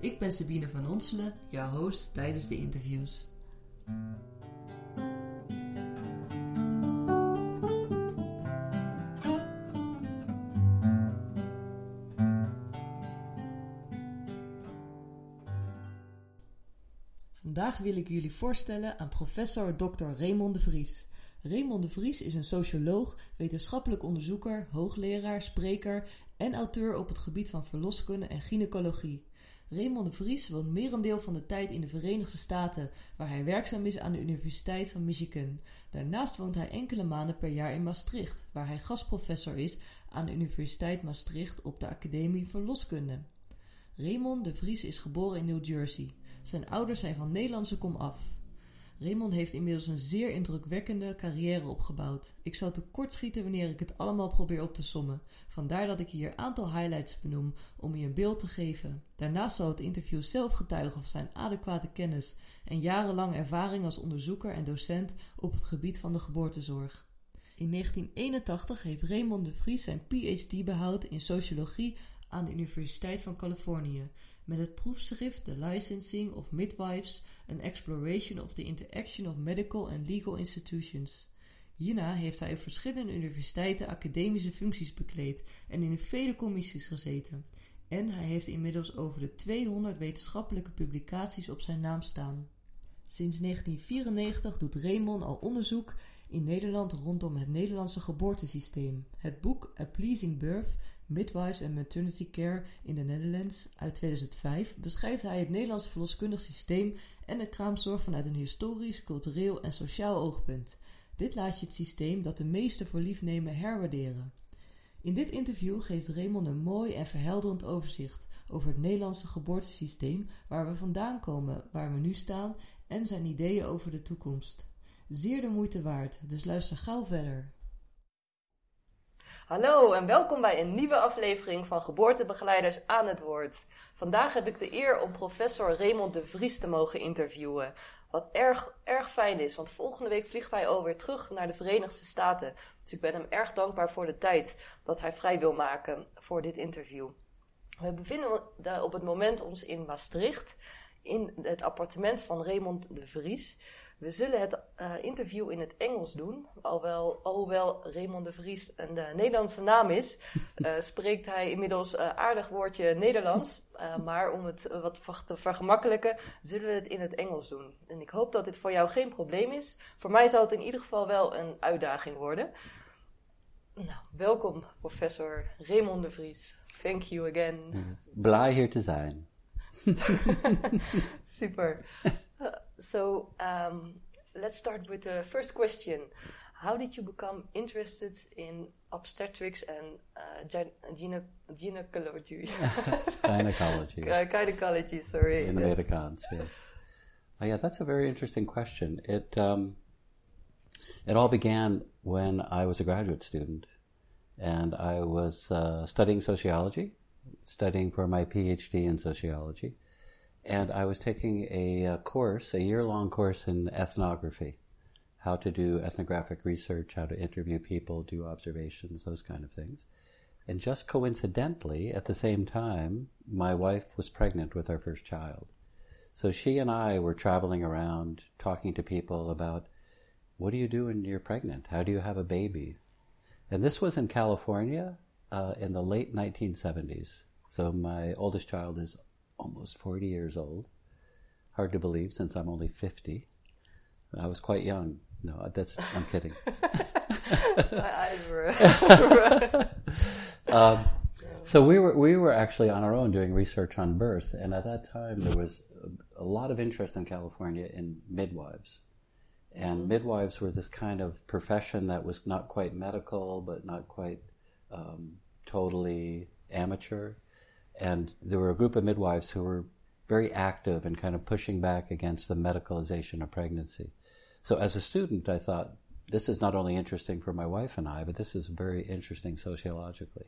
Ik ben Sabine van Onselen, jouw host tijdens de interviews. Vandaag wil ik jullie voorstellen aan professor Dr. Raymond de Vries. Raymond de Vries is een socioloog, wetenschappelijk onderzoeker, hoogleraar, spreker en auteur op het gebied van verloskunde en gynaecologie. Raymond de Vries woont merendeel van de tijd in de Verenigde Staten, waar hij werkzaam is aan de Universiteit van Michigan. Daarnaast woont hij enkele maanden per jaar in Maastricht, waar hij gastprofessor is aan de Universiteit Maastricht op de Academie Verloskunde. Raymond de Vries is geboren in New Jersey. Zijn ouders zijn van Nederlandse kom af. Raymond heeft inmiddels een zeer indrukwekkende carrière opgebouwd. Ik zal te kort schieten wanneer ik het allemaal probeer op te sommen. Vandaar dat ik hier een aantal highlights benoem om je een beeld te geven. Daarnaast zal het interview zelf getuigen van zijn adequate kennis en jarenlange ervaring als onderzoeker en docent op het gebied van de geboortezorg. In 1981 heeft Raymond de Vries zijn PhD behaald in sociologie aan de Universiteit van Californië met het proefschrift The Licensing of Midwives, An Exploration of the Interaction of Medical and Legal Institutions. Hierna heeft hij op verschillende universiteiten academische functies bekleed en in vele commissies gezeten. En hij heeft inmiddels over de 200 wetenschappelijke publicaties op zijn naam staan. Sinds 1994 doet Raymond al onderzoek in Nederland rondom het Nederlandse geboortesysteem. Het boek A Pleasing Birth Midwives and Maternity Care in the Netherlands uit 2005 beschrijft hij het Nederlandse verloskundig systeem en de kraamzorg vanuit een historisch, cultureel en sociaal oogpunt. Dit laat je het systeem dat de meesten voor lief nemen herwaarderen. In dit interview geeft Raymond een mooi en verhelderend overzicht over het Nederlandse geboortesysteem, waar we vandaan komen, waar we nu staan en zijn ideeën over de toekomst. Zeer de moeite waard, dus luister gauw verder. Hallo en welkom bij een nieuwe aflevering van Geboortebegeleiders aan het Woord. Vandaag heb ik de eer om professor Raymond de Vries te mogen interviewen. Wat erg, erg fijn is, want volgende week vliegt hij alweer terug naar de Verenigde Staten. Dus ik ben hem erg dankbaar voor de tijd dat hij vrij wil maken voor dit interview. We bevinden op het moment ons in Maastricht, in het appartement van Raymond de Vries. We zullen het uh, interview in het Engels doen. Alhoewel, alhoewel Raymond de Vries een uh, Nederlandse naam is, uh, spreekt hij inmiddels aardig woordje Nederlands. maar om het wat te vergemakkelijken, zullen we het in het Engels doen. En ik hoop dat dit voor jou geen probleem is. Voor mij zal het in ieder geval wel een uitdaging worden. Nou, welkom professor Raymond de Vries. Thank you again. Blij hier te zijn. Super. So um, let's start with the first question. How did you become interested in obstetrics and uh, gyne gynecology? gynecology. gynecology, sorry. In Amerikaans, yes. Uh, yeah, that's a very interesting question. It um, it all began when I was a graduate student, and I was uh, studying sociology, studying for my PhD in sociology and I was taking a, a uh, course, a year long course in ethnography, how to do ethnographic research, how to interview people, do observations, those kind of things. And just coincidentally, at the same time, my wife was pregnant with our first child. So she and I were traveling around talking to people about what do you do when you're pregnant? How do you have a baby? And this was in California uh, in the late 1970s. So my oldest child is almost 40 years old. Hard to believe since I'm only 50. I was quite young. No, that's, I'm kidding. um, so we were, we were actually on our own doing research on birth, and at that time there was a, a lot of interest in California in midwives. And mm-hmm. midwives were this kind of profession that was not quite medical, but not quite um, totally amateur and there were a group of midwives who were very active and kind of pushing back against the medicalization of pregnancy. So as a student, I thought this is not only interesting for my wife and I, but this is very interesting sociologically.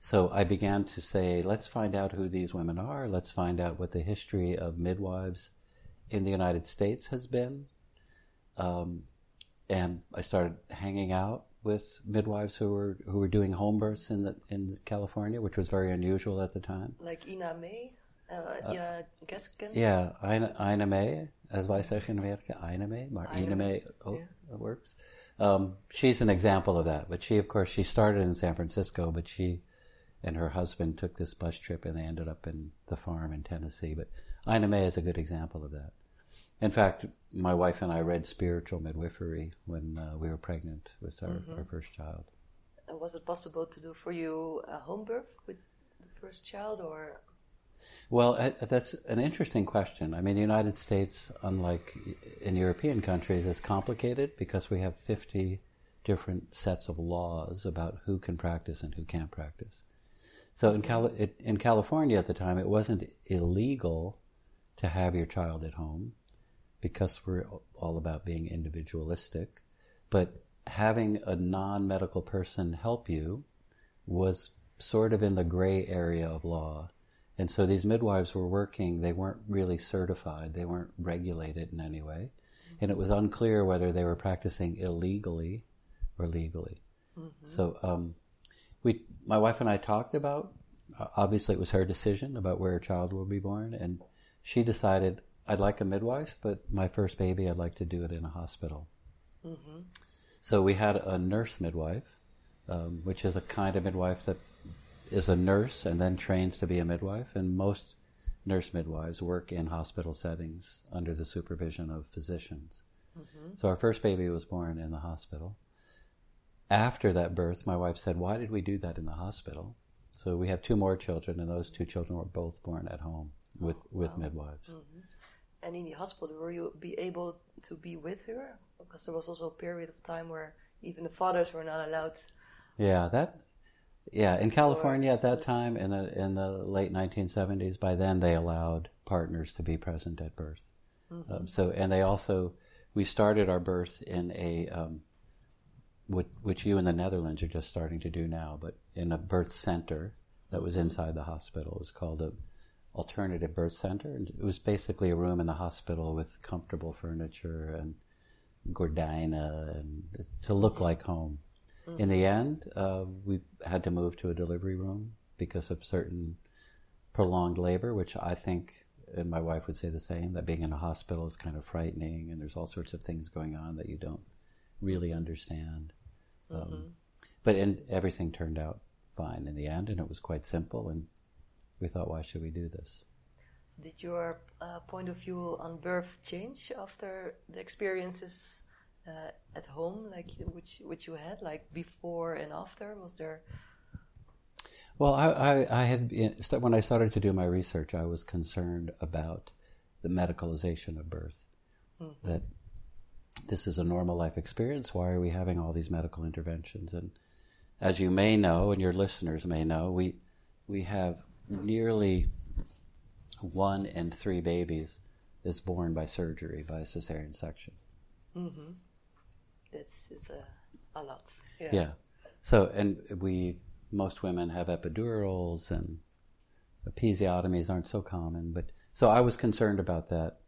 So I began to say, let's find out who these women are. Let's find out what the history of midwives in the United States has been. Um, and I started hanging out with midwives who were who were doing home births in the, in California, which was very unusual at the time. Like Ina May, uh, Ina Gaskin. Yeah, Ina, Ina May, as wij zeggen in Amerika, Ina May, maar Ina May oh, yeah. works. Um, she's an example of that. But she, of course, she started in San Francisco, but she and her husband took this bus trip and they ended up in the farm in Tennessee. But Ina May is a good example of that. In fact, my wife and I read spiritual midwifery when uh, we were pregnant with our, Mm-hmm. our first child. And was it possible to do for you a home birth with the first child, or Well, that's an interesting question. I mean, the United States, unlike in European countries, is complicated because we have 50 different sets of laws about who can practice and who can't practice. So in, Cali- it, in California at the time, it wasn't illegal to have your child at home because we're all about being individualistic. But having a non medical person help you was sort of in the gray area of law. And so these midwives were working, they weren't really certified, they weren't regulated in any way. And it was unclear whether they were practicing illegally or legally. So um, we, my wife and I talked about, uh, obviously it was her decision about where a child will be born. And she decided, I'd like a midwife, but my first baby, I'd like to do it in a hospital. Mm-hmm. So we had a nurse midwife, um, which is a kind of midwife that is a nurse and then trains to be a midwife. And most nurse midwives work in hospital settings under the supervision of physicians. Mm-hmm. So our first baby was born in the hospital. After that birth, my wife said, Why did we do that in the hospital? So we have two more children, and those two children were both born at home with, oh, with midwives. Mm-hmm. And in the hospital, were you be able to be with her? Because there was also a period of time where even the fathers were not allowed. Yeah, that. Yeah, in California at that time, in the in the late 1970s, by then they allowed partners to be present at birth. Um, so, and they also, we started our birth in a, um, which, which you in the Netherlands are just starting to do now, but in a birth center that was inside the hospital. It was called a alternative birth center, and it was basically a room in the hospital with comfortable furniture and gordina and to look like home. In the end, uh, we had to move to a delivery room because of certain prolonged labor, which I think, and my wife would say the same, that being in a hospital is kind of frightening and there's all sorts of things going on that you don't really understand. Um, but in, everything turned out fine in the end, and it was quite simple, and we thought, why should we do this? Did your uh, point of view on birth change after the experiences uh, at home, like which which you had, like before and after? Was there? Well, I, I, I had been- when I started to do my research, I was concerned about the medicalization of birth. That this is a normal life experience. Why are we having all these medical interventions? And as you may know, and your listeners may know, we we have nearly one in three babies is born by surgery by cesarean section. Mm-hmm. That's it's a, a lot. Yeah. Yeah. So, and we, most women have epidurals and episiotomies aren't so common, but so I was concerned about that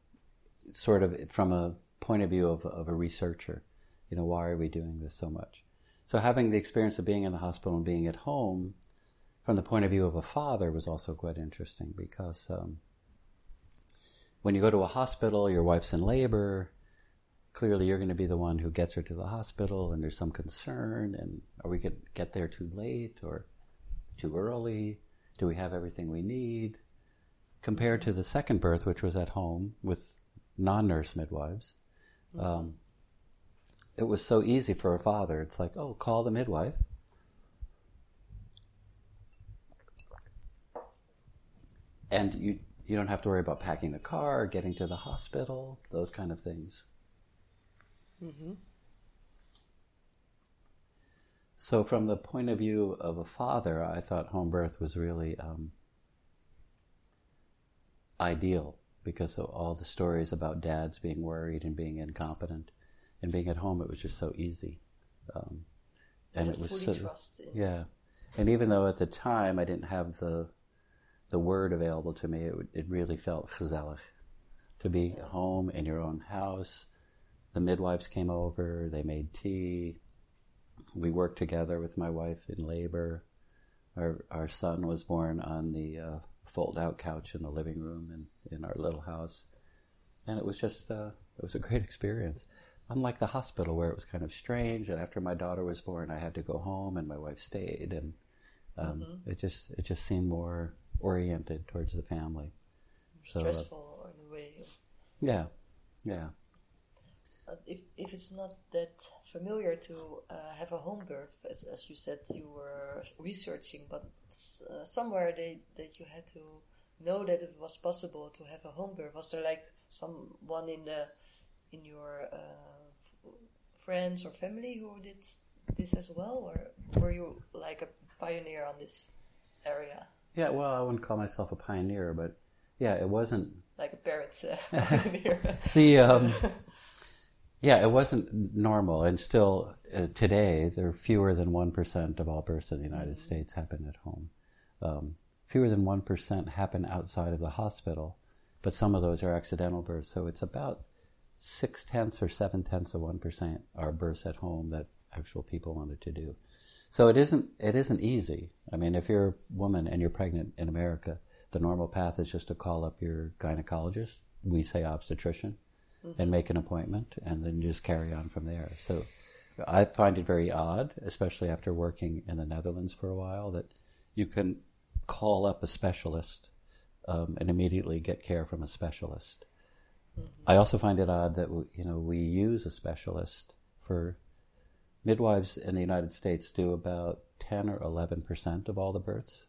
sort of from a point of view of, of a researcher. You know, why are we doing this so much? So having the experience of being in the hospital and being at home from the point of view of a father was also quite interesting because um, when you go to a hospital, your wife's in labor, clearly you're going to be the one who gets her to the hospital and there's some concern and are we going to get there too late or too early? Do we have everything we need? Compared to the second birth which was at home with non-nurse midwives um, it was so easy for a father. It's like oh call the midwife and you you don't have to worry about packing the car getting to the hospital those kind of things So, from the point of view of a father, I thought home birth was really um, ideal because of all the stories about dads being worried and being incompetent, and being at home. It was just so easy, um, and it was so, yeah. And even though at the time I didn't have the the word available to me, it, it really felt gezellig to be home in your own house. The midwives came over, they made tea. We worked together with my wife in labor. Our our son was born on the uh, fold out couch in the living room in, in our little house, and it was just uh, it was a great experience. Unlike the hospital where it was kind of strange, and after my daughter was born, I had to go home, and my wife stayed, and um, Mm-hmm. it just it just seemed more oriented towards the family. So, uh, stressful in a way. yeah, yeah. Uh, if, if it's not that familiar to uh, have a home birth, as, as you said you were researching, but uh, somewhere they, that you had to know that it was possible to have a home birth. Was there like someone in the in your uh, f- friends or family who did this as well, or were you like a pioneer on this area, Yeah, well, I wouldn't call myself a pioneer, but yeah, it wasn't like a parent uh, pioneer? the um, yeah, it wasn't normal, and still uh, today there are fewer than one percent of all births in the United States happen at home. Um, fewer than one percent happen outside of the hospital, but some of those are accidental births. So it's about six tenths or seven tenths of one percent are births at home that actual people wanted to do. So it isn't it isn't easy. I mean, if you're a woman and you're pregnant in America, the normal path is just to call up your gynecologist. We say obstetrician and make an appointment and then just carry on from there. So I find it very odd, especially after working in the Netherlands for a while, that you can call up a specialist um, and immediately get care from a specialist. I also find it odd that you know we use a specialist for midwives in the United States do about ten or eleven percent of all the births.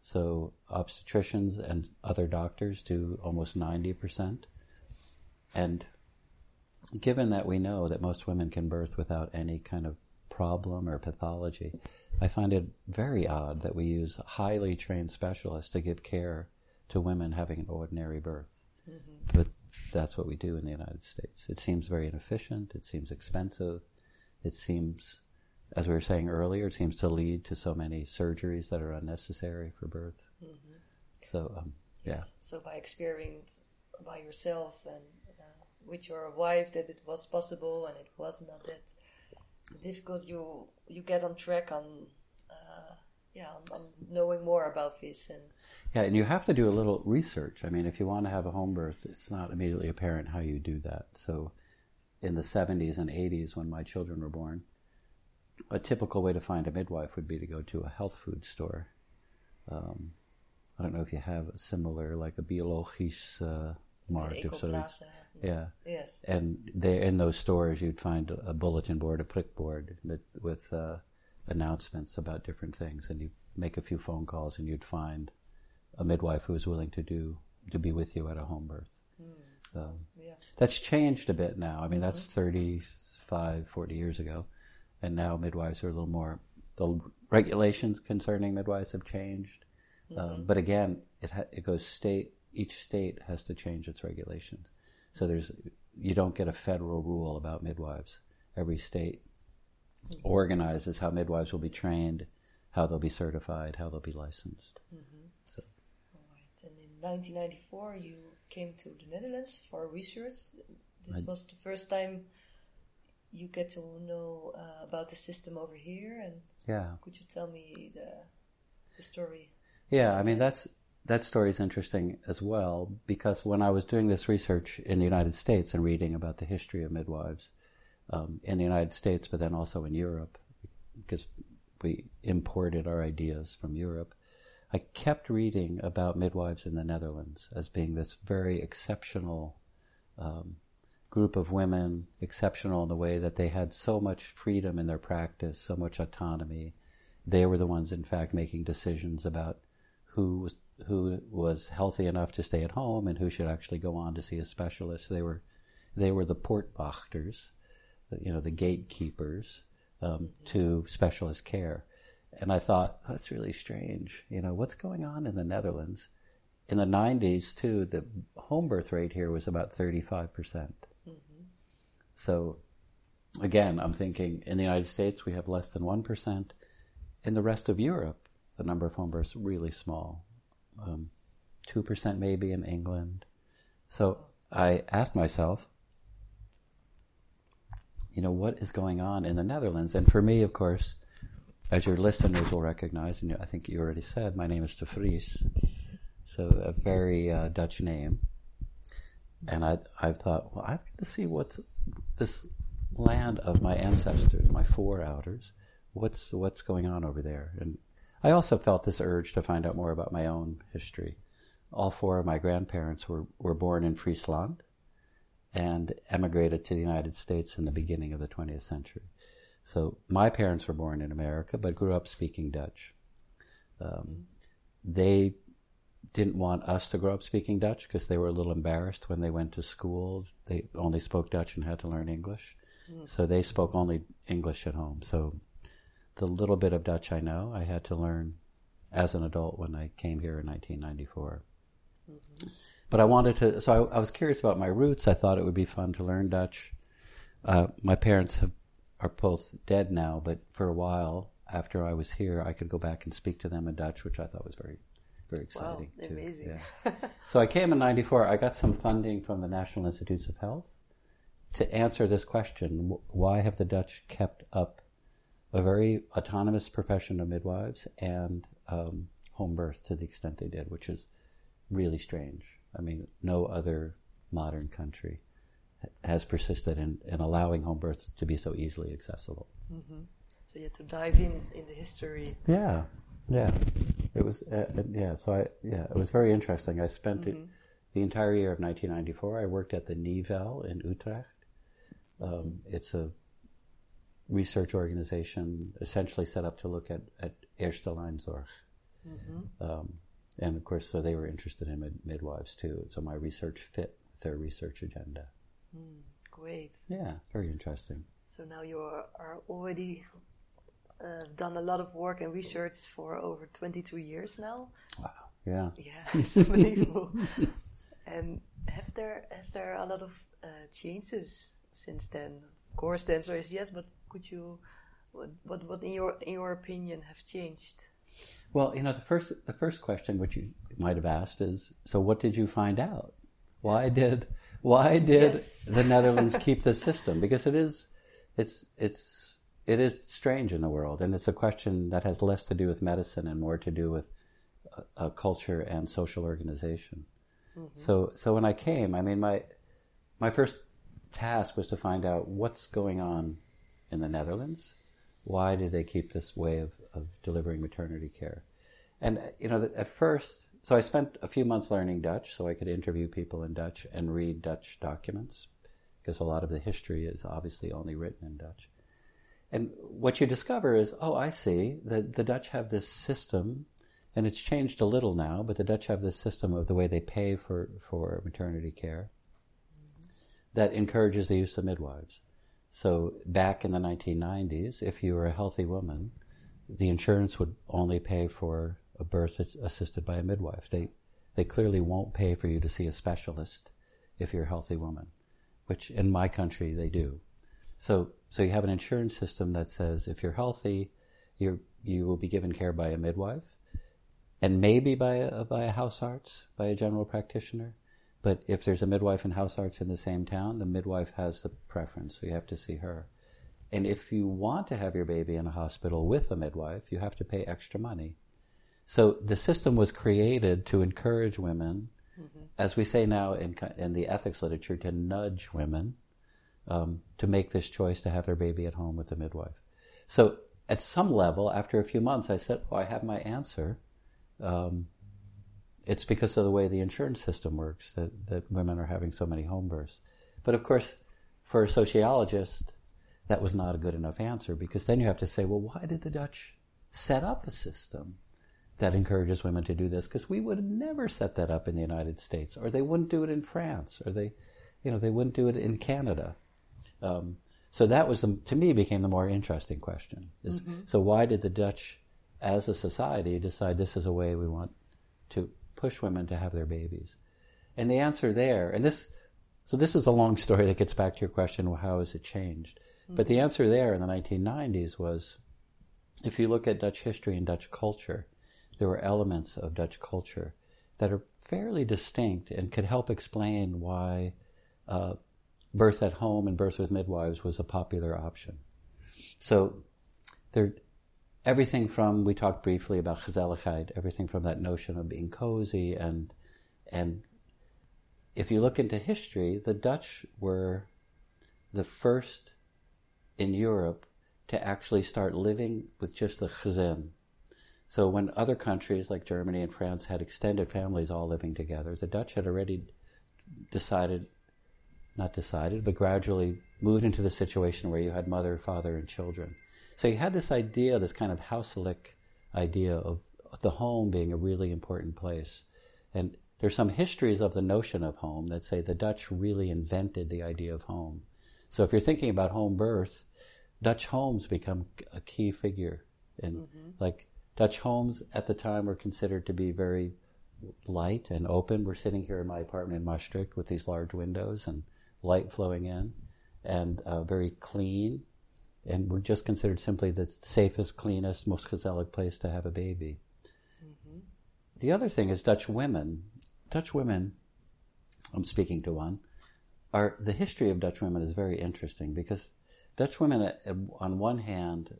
So obstetricians and other doctors do almost ninety percent. And given that we know that most women can birth without any kind of problem or pathology, I find it very odd that we use highly trained specialists to give care to women having an ordinary birth. Mm-hmm. But that's what we do in the United States. It seems very inefficient, it seems expensive, it seems, as we were saying earlier, it seems to lead to so many surgeries that are unnecessary for birth. So, um, yeah. So by experience by yourself and uh, with your wife that it was possible and it was not that difficult, you you get on track on uh, yeah on, on knowing more about this and Yeah, and you have to do a little research. I mean, if you want to have a home birth, it's not immediately apparent how you do that. So, in the 70s and 80s, when my children were born, a typical way to find a midwife would be to go to a health food store. Um, I don't know if you have a similar, like a biologisch uh, markt of zoiets. Yeah. Yes. And they, in those stores, you'd find a bulletin board, a prick board that, with uh, announcements about different things, and you make a few phone calls, and you'd find a midwife who was willing to do to be with you at a home birth. Um, Yeah. that's changed a bit now. I mean, that's 35, 40 years ago, and now midwives are a little more. The regulations concerning midwives have changed, um, but again, it ha- it goes state. Each state has to change its regulations. So there's you don't get a federal rule about midwives. Every state organizes how midwives will be trained, how they'll be certified, how they'll be licensed. So Alright. And in 1994, you came to the Netherlands for research. This was the first time you get to know uh, about the system over here. And yeah, could you tell me the the story? Yeah, I mean that's that story is interesting as well because when I was doing this research in the United States and reading about the history of midwives um, in the United States, but then also in Europe, because we imported our ideas from Europe, I kept reading about midwives in the Netherlands as being this very exceptional um, group of women, exceptional in the way that they had so much freedom in their practice, so much autonomy. They were the ones, in fact, making decisions about who was who was healthy enough to stay at home and who should actually go on to see a specialist. They were they were the poortwachters, you know, the gatekeepers um, to specialist care. And I thought that's really strange. You know, what's going on in the Netherlands? in the 90s, too, the home birth rate here was about 35%. percent So, again, I'm thinking in the United States, we have less than 1%. In the rest of Europe, the number of home births really small. Um, 2% maybe in England. So I asked myself, you know, what is going on in the Netherlands? And for me, of course, as your listeners will recognize, and I think you already said, my name is De Vries, so a very uh, Dutch name. And I, I've thought, well, I've got to see what's this land of my ancestors, my foreouters, what's what's going on over there. And I also felt this urge to find out more about my own history. All four of my grandparents were, were born in Friesland and emigrated to the United States in the beginning of the 20th century. So my parents were born in America, but grew up speaking Dutch. Um, they didn't want us to grow up speaking Dutch because they were a little embarrassed when they went to school. They only spoke Dutch and had to learn English. Mm. So they spoke only English at home. So the little bit of Dutch I know, I had to learn as an adult when I came here in 1994. Mm-hmm. But I wanted to, so I, I, was curious about my roots. I thought it would be fun to learn Dutch. Uh, my parents have, are both dead now, but for a while after I was here, I could go back and speak to them in Dutch, which I thought was very, very exciting. Wow, too. amazing. Yeah. so I came in '94. I got some funding from the National Institutes of Health to answer this question: Why have the Dutch kept up a very autonomous profession of midwives and um, home birth to the extent they did, which is really strange. I mean, no other modern country has persisted in, in allowing home births to be so easily accessible. Mm-hmm. So you had to dive in in the history. Yeah, yeah. It was uh, yeah. So I yeah, it was very interesting. I spent mm-hmm. it, the entire year of 1994. I worked at the NIVEL in Utrecht. Um, it's a research organization essentially set up to look at, at Eerste Lijnzorg. Mm-hmm. Um, and of course, so they were interested in mid- midwives too. So my research fit their research agenda. Mm, great. Yeah, very interesting. So now you are, are already uh, done a lot of work and research for over 22 years now. Wow. Yeah. Yeah, it's unbelievable. and have there has there a lot of uh, changes since then? Of course, the answer is yes, but could you, what, what, what in your in your opinion have changed? Well, you know, the first the first question which you might have asked is, so what did you find out? Why did why did yes. the Netherlands keep this system? Because it is it's it's it is strange in the world, and it's a question that has less to do with medicine and more to do with culture and social organization. Mm-hmm. So so when I came, I mean my my first task was to find out what's going on in the Netherlands. Why did they keep this way of, of delivering maternity care? And, you know, at first, so I spent a few months learning Dutch so I could interview people in Dutch and read Dutch documents because a lot of the history is obviously only written in Dutch. And what you discover is, oh, I see, the, the Dutch have this system, and it's changed a little now, but the Dutch have this system of the way they pay for, for maternity care that encourages the use of midwives. So back in the 1990s, if you were a healthy woman, the insurance would only pay for a birth assisted by a midwife. They they clearly won't pay for you to see a specialist if you're a healthy woman, which in my country they do. So so you have an insurance system that says if you're healthy, you you will be given care by a midwife, and maybe by a by a huisarts, by a general practitioner, but if there's a midwife and huisarts in the same town, the midwife has the preference, so you have to see her. And if you want to have your baby in a hospital with a midwife, you have to pay extra money. So the system was created to encourage women, mm-hmm. as we say now in, in the ethics literature, to nudge women um, to make this choice to have their baby at home with the midwife. So at some level, after a few months, I said, "Oh, I have my answer." Um, it's because of the way the insurance system works that, that women are having so many home births. But of course, for a sociologist, that was not a good enough answer because then you have to say, well, why did the Dutch set up a system that encourages women to do this? Because we would never set that up in the United States, or they wouldn't do it in France, or they, you know, they wouldn't do it in Canada. Um, so that was, the, to me, became the more interesting question. Is, mm-hmm. So why did the Dutch, as a society, decide this is a way we want to push women to have their babies? And the answer there, and this, so this is a long story that gets back to your question, well, how has it changed? Mm-hmm. But the answer there in the 1990s was, if you look at Dutch history and Dutch culture, there were elements of Dutch culture that are fairly distinct and could help explain why uh, birth at home and birth with midwives was a popular option. So there, everything from we talked briefly about gezelligheid, everything from that notion of being cozy and and if you look into history, the Dutch were the first in Europe to actually start living with just the gezin. So when other countries like Germany and France had extended families all living together, the Dutch had already decided, not decided, but gradually moved into the situation where you had mother, father, and children. So you had this idea, this kind of huiselijk idea of the home being a really important place. And there's some histories of the notion of home that say the Dutch really invented the idea of home. So if you're thinking about home birth, Dutch homes become a key figure. And mm-hmm. like Dutch homes at the time were considered to be very light and open. We're sitting here in my apartment in Maastricht with these large windows and light flowing in, and uh, very clean. And we're just considered simply the safest, cleanest, most gezellig place to have a baby. Mm-hmm. The other thing is Dutch women. Dutch women, I'm speaking to one, are the history of Dutch women is very interesting because Dutch women, uh, on one hand,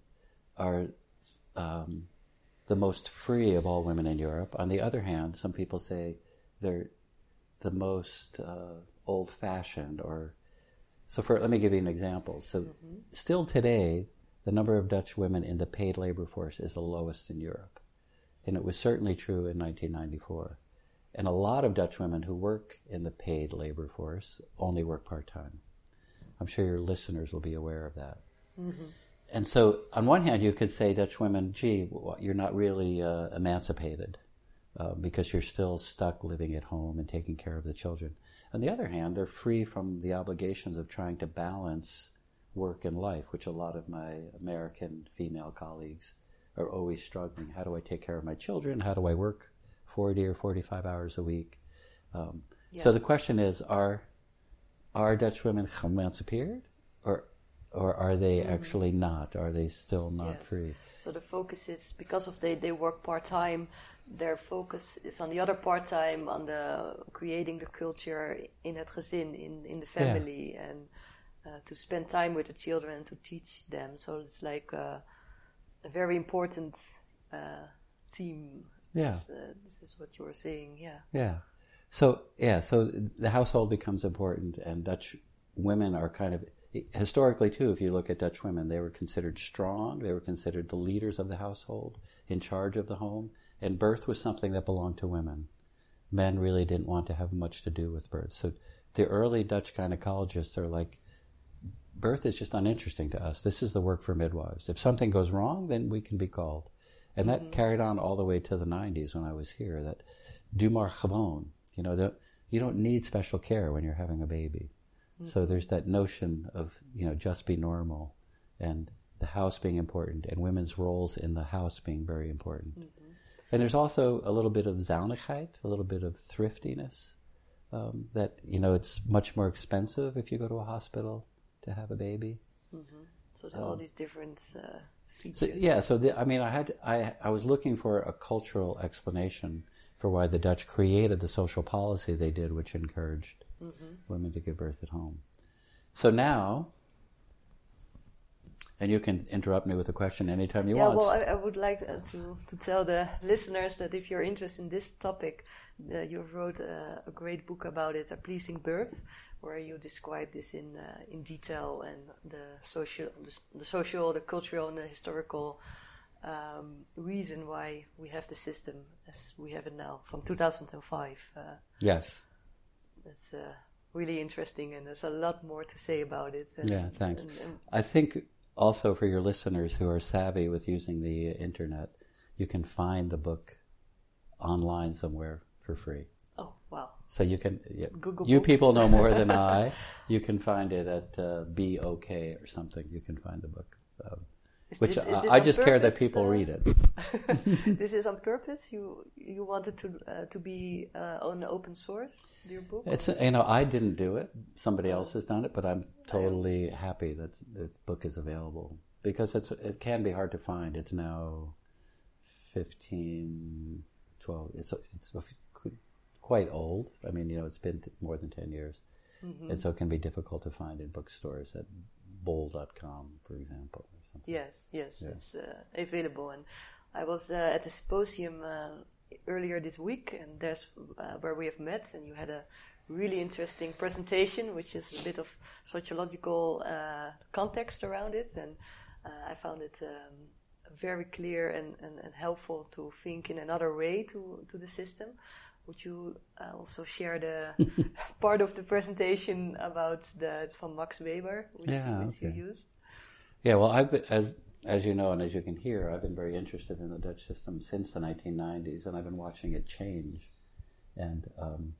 are um, the most free of all women in Europe. On the other hand, some people say they're the most uh, old-fashioned or so for let me give you an example. So mm-hmm. still today, the number of Dutch women in the paid labor force is the lowest in Europe. And it was certainly true in 1994. And a lot of Dutch women who work in the paid labor force only work part-time. I'm sure your listeners will be aware of that. Mm-hmm and so, on one hand, you could say Dutch women, gee, you're not really uh, emancipated uh, because you're still stuck living at home and taking care of the children. On the other hand, they're free from the obligations of trying to balance work and life, which a lot of my American female colleagues are always struggling. How do I take care of my children? How do I work 40 or 45 hours a week? Um, yeah. So the question is, are are Dutch women emancipated, or or are they mm-hmm. actually not? Are they still not yes. free? So the focus is because of they they work part time. Their focus is on the other part time on the creating the culture in het gezin in in the family yeah. and uh, to spend time with the children and to teach them. So it's like a, a very important uh, theme. Yeah, this, uh, this is what you were saying. Yeah. Yeah. So yeah, so the household becomes important, and Dutch women are kind of historically too, if you look at Dutch women, they were considered strong. They were considered the leaders of the household, in charge of the home, and birth was something that belonged to women. Men really didn't want to have much to do with birth. So the early Dutch gynecologists are like, birth is just uninteresting to us. This is the work for midwives. If something goes wrong, then we can be called. And that mm-hmm. carried on all the way to the 90s when I was here. That do maar gewoon. You know, you don't need special care when you're having a baby. Mm-hmm. So there's that notion of, you know, just be normal and the house being important and women's roles in the house being very important. Mm-hmm. And there's also a little bit of zuinigheid, a little bit of thriftiness. Um, that you know, it's much more expensive if you go to a hospital to have a baby. Mm-hmm. So um, all these different uh, features. So, yeah, so the, I mean, I had I I was looking for a cultural explanation for why the Dutch created the social policy they did, which encouraged mm-hmm. women to give birth at home. So now, and you can interrupt me with a question anytime you yeah, want. Yeah, well, I, I, would like uh, to, to tell the listeners that if you're interested in this topic, uh, you wrote a, a, great book about it, A Pleasing Birth, where you describe this in uh, in detail and the social, the, the, social, the cultural, and the historical um, reason why we have the system as we have it now from 2005. Uh, yes. It's uh, really interesting, and there's a lot more to say about it. And, yeah, thanks. And, and I think also for your listeners who are savvy with using the internet, you can find the book online somewhere for free. Oh wow! So you can yeah, Google you books. people know more than I. You can find it at uh, BOK or something. You can find the book. Um, Is Which this- uh, I just care that people uh, read it. this is on purpose. You you wanted to uh, to be uh, on open source your book. It's you know I didn't do it. Somebody else has done it, but I'm totally happy that the book is available because it's it can be hard to find. It's now 15, 12. It's it's quite old. I mean, you know, it's been more than ten years, and so it can be difficult to find in bookstores at bol.com, for example, Yes, yes, it's uh, available. And I was uh, at the symposium uh, earlier this week, and there's uh, where we have met, and you had a really interesting presentation, which is a bit of sociological uh, context around it, and uh, I found it um, very clear and, and, and helpful to think in another way to, to the system. Would you uh, also share the part of the presentation about the from Max Weber, which, Yeah, which okay. you used? Yeah, well, I've been, as as you know and as you can hear, I've been very interested in the Dutch system since the 1990s, and I've been watching it change, and um,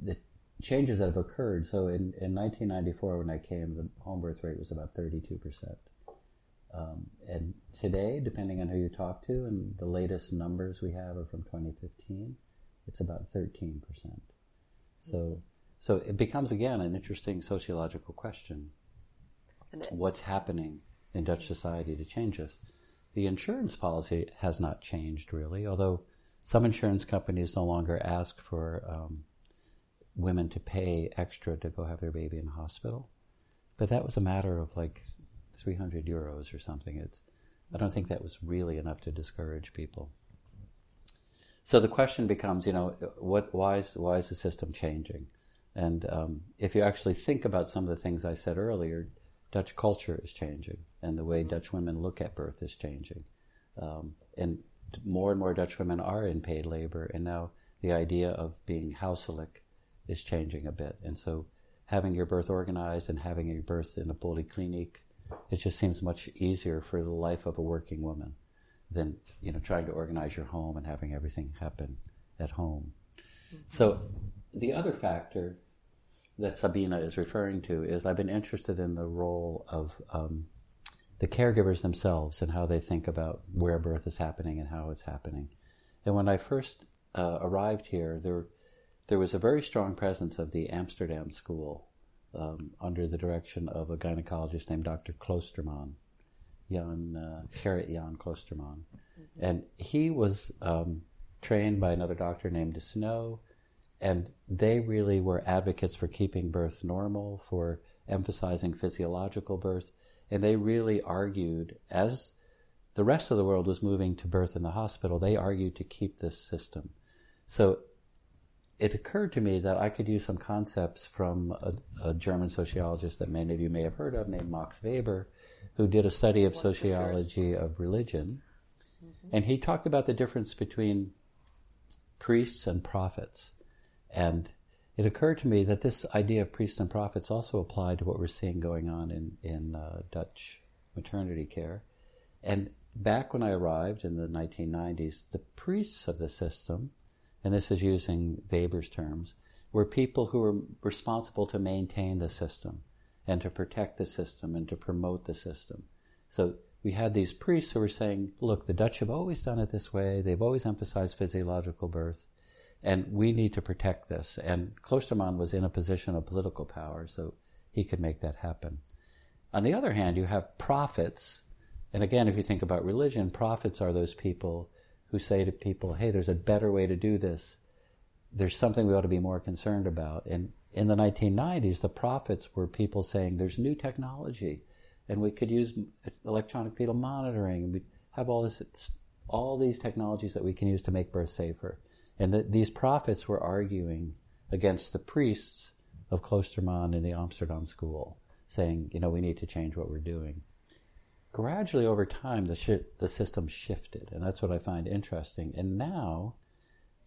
the changes that have occurred. So in, in 1994, when I came, the home birth rate was about 32 percent, um, and today, depending on who you talk to, and the latest numbers we have are from 2015, it's about 13 percent. So, so it becomes again an interesting sociological question what's happening in Dutch society to change this. The insurance policy has not changed really, although some insurance companies no longer ask for um, women to pay extra to go have their baby in hospital. But that was a matter of like 300 euros or something. It's, I don't think that was really enough to discourage people. So the question becomes, you know, what, why, is, why is the system changing? And um, if you actually think about some of the things I said earlier, Dutch culture is changing, and the way Dutch women look at birth is changing. Um, and more and more Dutch women are in paid labor, and now the idea of being huiselijk is changing a bit. And so having your birth organized and having your birth in a polyclinic, it just seems much easier for the life of a working woman than you know trying to organize your home and having everything happen at home. So the other factor that Sabina is referring to is I've been interested in the role of um, the caregivers themselves and how they think about where birth is happening and how it's happening. And when I first uh, arrived here, there there was a very strong presence of the Amsterdam School um, under the direction of a gynecologist named Dr. Kloosterman, Jan uh, Gerrit Jan Kloosterman, and he was um, trained by another doctor named De Snoo and they really were advocates for keeping birth normal, for emphasizing physiological birth, and they really argued, as the rest of the world was moving to birth in the hospital, they argued to keep this system. So it occurred to me that I could use some concepts from a, a German sociologist that many of you may have heard of, named Max Weber, who did a study of What's sociology of religion. Mm-hmm. And he talked about the difference between priests and prophets. And it occurred to me that this idea of priests and prophets also applied to what we're seeing going on in, in uh, Dutch maternity care. And back when I arrived in the 1990s, the priests of the system, and this is using Weber's terms, were people who were responsible to maintain the system and to protect the system and to promote the system. So we had these priests who were saying, look, the Dutch have always done it this way. They've always emphasized physiological birth and we need to protect this. And Kloosterman was in a position of political power, so he could make that happen. On the other hand, you have prophets, and again, if you think about religion, prophets are those people who say to people, hey, there's a better way to do this. There's something we ought to be more concerned about. And in the 1990s, the prophets were people saying, there's new technology, and we could use electronic fetal monitoring, we have all this, all these technologies that we can use to make birth safer. And that these prophets were arguing against the priests of Kloosterman in the Amsterdam school, saying, you know, we need to change what we're doing. Gradually over time, the, shi the system shifted, and that's what I find interesting. And now,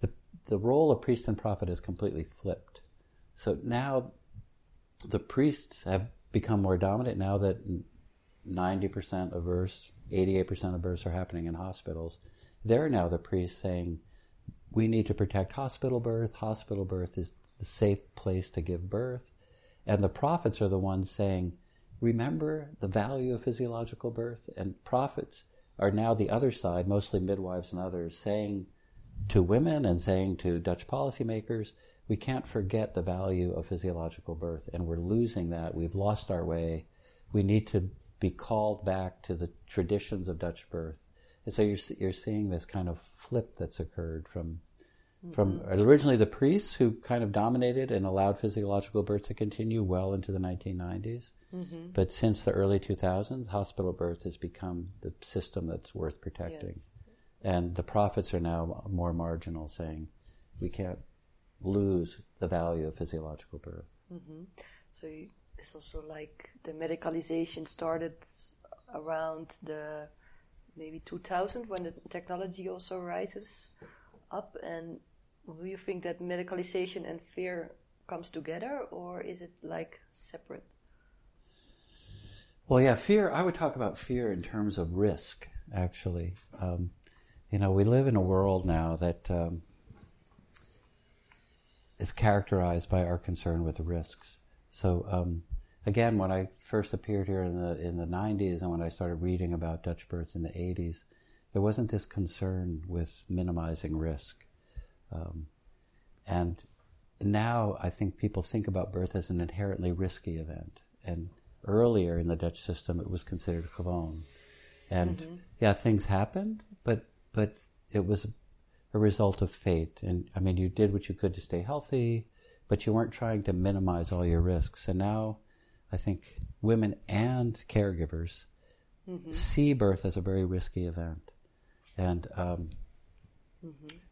the, the role of priest and prophet is completely flipped. So now, the priests have become more dominant now that 90% of births, 88% of births are happening in hospitals. They're now the priests saying, we need to protect hospital birth. Hospital birth is the safe place to give birth. And the prophets are the ones saying, remember the value of physiological birth? And prophets are now the other side, mostly midwives and others, saying to women and saying to Dutch policymakers, we can't forget the value of physiological birth, and we're losing that. We've lost our way. We need to be called back to the traditions of Dutch birth. And so you're, you're seeing this kind of flip that's occurred from from Mm-hmm. originally the priests who kind of dominated and allowed physiological birth to continue well into the 1990s. Mm-hmm. But since the early 2000s, hospital birth has become the system that's worth protecting. Yes. And the prophets are now more marginal, saying we can't lose the value of physiological birth. So you, it's also like the medicalization started around the maybe 2000 when the technology also rises up. And do you think that medicalization and fear comes together, or is it like separate? Well, yeah, fear. I would talk about fear in terms of risk, actually. Um, you know, we live in a world now that um, is characterized by our concern with risks. So, um, again, when I first appeared here in the in the '90s, and when I started reading about Dutch births in the '80s, there wasn't this concern with minimizing risk. Um, and now I think people think about birth as an inherently risky event. And earlier in the Dutch system, it was considered gewoon. And yeah, things happened, but but it was a result of fate. And I mean, you did what you could to stay healthy, but you weren't trying to minimize all your risks. And now, I think women and caregivers see birth as a very risky event. And um,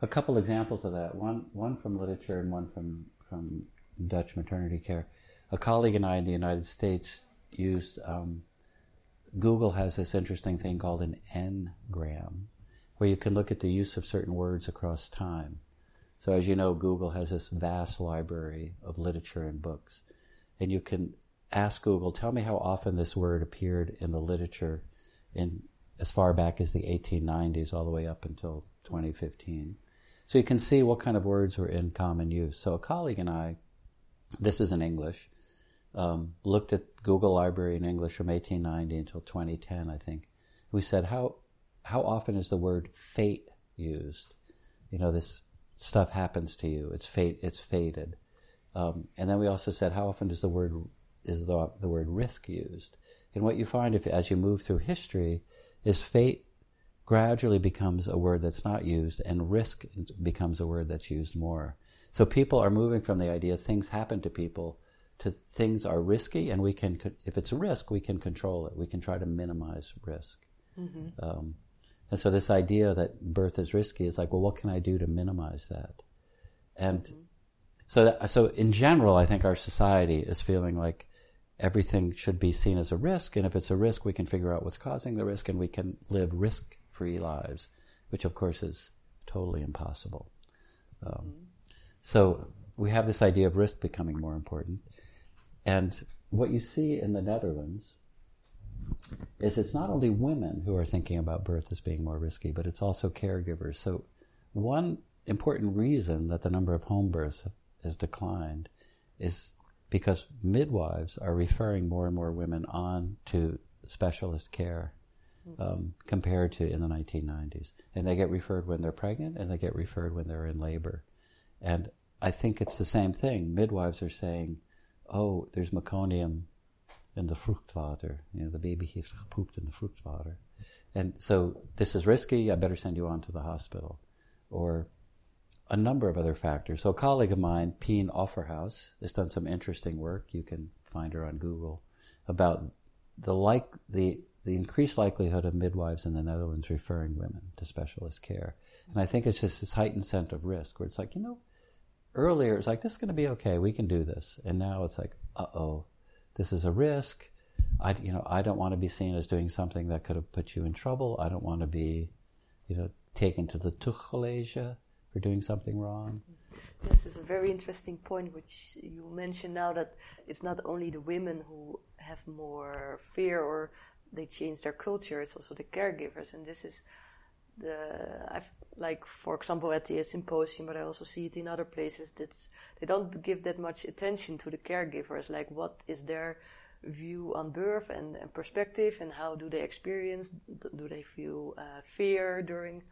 a couple examples of that. One one from literature and one from from Dutch maternity care. A colleague and I in the United States used um, Google has this interesting thing called an N-gram, where you can look at the use of certain words across time. So as you know, Google has this vast library of literature and books, and you can ask Google, tell me how often this word appeared in the literature in as far back as the 1890s all the way up until 2015. So you can see what kind of words were in common use. So a colleague and I, this is in English, um, looked at Google Library in English from 1890 until 2010, I think. We said, how how often is the word fate used? You know, this stuff happens to you. It's fate. It's fated. Um, and then we also said, how often does the word is the, the word risk used? And what you find if as you move through history is fate gradually becomes a word that's not used, and risk becomes a word that's used more. So people are moving from the idea things happen to people to things are risky, and we can, if it's a risk, we can control it. We can try to minimize risk. Um, and so this idea that birth is risky is like, well, what can I do to minimize that? And so, that, so in general, I think our society is feeling like everything should be seen as a risk, and if it's a risk, we can figure out what's causing the risk, and we can live risk-free lives, which of course is totally impossible. Um, so we have this idea of risk becoming more important, and what you see in the Netherlands is it's not only women who are thinking about birth as being more risky, but it's also caregivers. So one important reason that the number of home births has declined is because midwives are referring more and more women on to specialist care um, compared to in the 1990s. And they get referred when they're pregnant and they get referred when they're in labor. And I think it's the same thing. Midwives are saying, oh, there's meconium in the vruchtwater. You know, the baby heeft gepoept in the vruchtwater. And so this is risky, I better send you on to the hospital. Or a number of other factors. So a colleague of mine, Pien Offerhaus, has done some interesting work. You can find her on Google about the like the the increased likelihood of midwives in the Netherlands referring women to specialist care. And I think it's just this heightened sense of risk where it's like, you know, earlier it's like this is going to be okay, we can do this, and now it's like, uh oh, this is a risk. I you know I don't want to be seen as doing something that could have put you in trouble. I don't want to be, you know, taken to the tuchtcollege for doing something wrong. Yes, it's a very interesting point which you mentioned now that it's not only the women who have more fear or they change their culture, it's also the caregivers. And this is the, I've, like, for example, at the symposium, but I also see it in other places, that they don't give that much attention to the caregivers. Like, what is their view on birth and, and, perspective, and how do they experience? Do they feel uh, fear during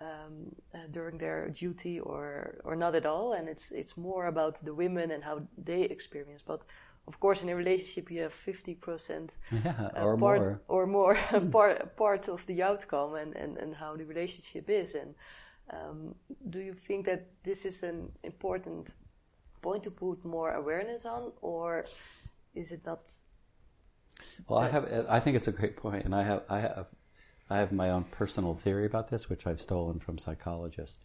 um, uh, during their duty, or or not at all? And it's it's more about the women and how they experience. But of course, in a relationship, you have fifty percent yeah, uh, or part, more or more part part of the outcome and, and, and how the relationship is. And um, do you think that this is an important point to put more awareness on, or is it not? Well, I have. I think it's a great point, and I have. I have. I have my own personal theory about this, which I've stolen from psychologists.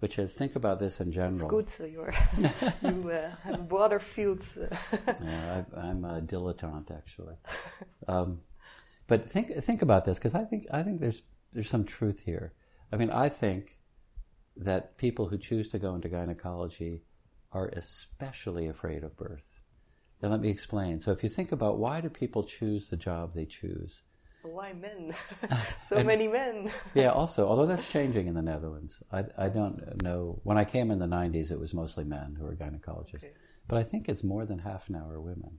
Which is think about this in general. It's good, so you're you uh, have a broader field. yeah, I, am a dilettante actually. Um, but think think about this because I think I think there's there's some truth here. I mean, I think that people who choose to go into gynecology are especially afraid of birth. Now, let me explain. So, if you think about why do people choose the job they choose? Why men? so and, many men. yeah, also, although that's changing in the Netherlands. I, I don't know. When I came in the 90s, it was mostly men who were gynecologists. Okay. But I think it's more than half now are women.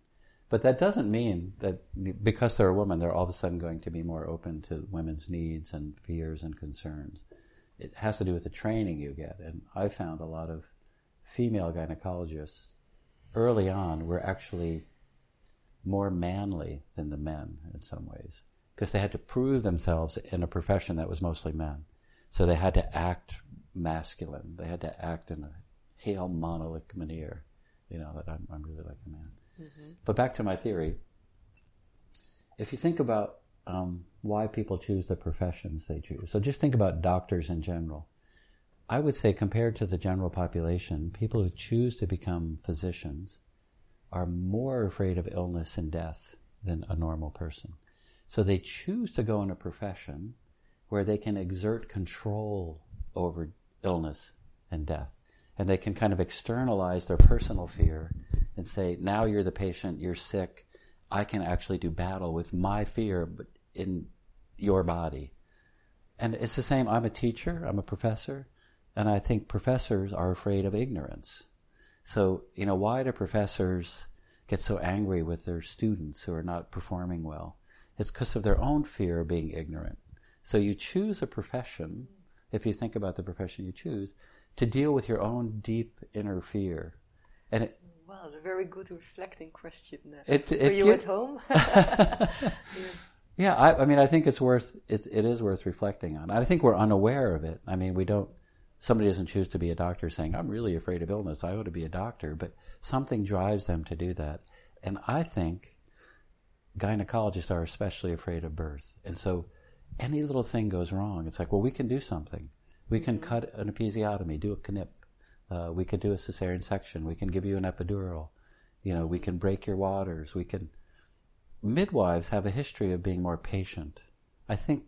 But that doesn't mean that because they're a woman, they're all of a sudden going to be more open to women's needs and fears and concerns. It has to do with the training you get. And I found a lot of female gynecologists early on were actually more manly than the men in some ways because they had to prove themselves in a profession that was mostly men. So they had to act masculine. They had to act in a hail monolithic manner, you know, that I'm, I'm really like a man. Mm-hmm. But back to my theory. If you think about um, why people choose the professions they choose, so just think about doctors in general. I would say, compared to the general population, people who choose to become physicians are more afraid of illness and death than a normal person. So they choose to go in a profession where they can exert control over illness and death. And they can kind of externalize their personal fear and say, now you're the patient, you're sick, I can actually do battle with my fear in your body. And it's the same, I'm a teacher, I'm a professor. And I think professors are afraid of ignorance. So, you know, why do professors get so angry with their students who are not performing well? It's because of their own fear of being ignorant. So you choose a profession, if you think about the profession you choose, to deal with your own deep inner fear. And it, wow, it's a very good reflecting question. Uh, it, it, Are you at home? yes. Yeah, I, I, mean, I think it's worth it. It is worth reflecting on. I think we're unaware of it. I mean, we don't somebody doesn't choose to be a doctor saying, I'm really afraid of illness, I ought to be a doctor, but something drives them to do that. And I think gynecologists are especially afraid of birth. And so any little thing goes wrong, it's like, well, we can do something. We can mm-hmm. cut an episiotomy, do a knip. Uh, we can do a cesarean section. We can give you an epidural. You know, we can break your waters. We can. Midwives have a history of being more patient. I think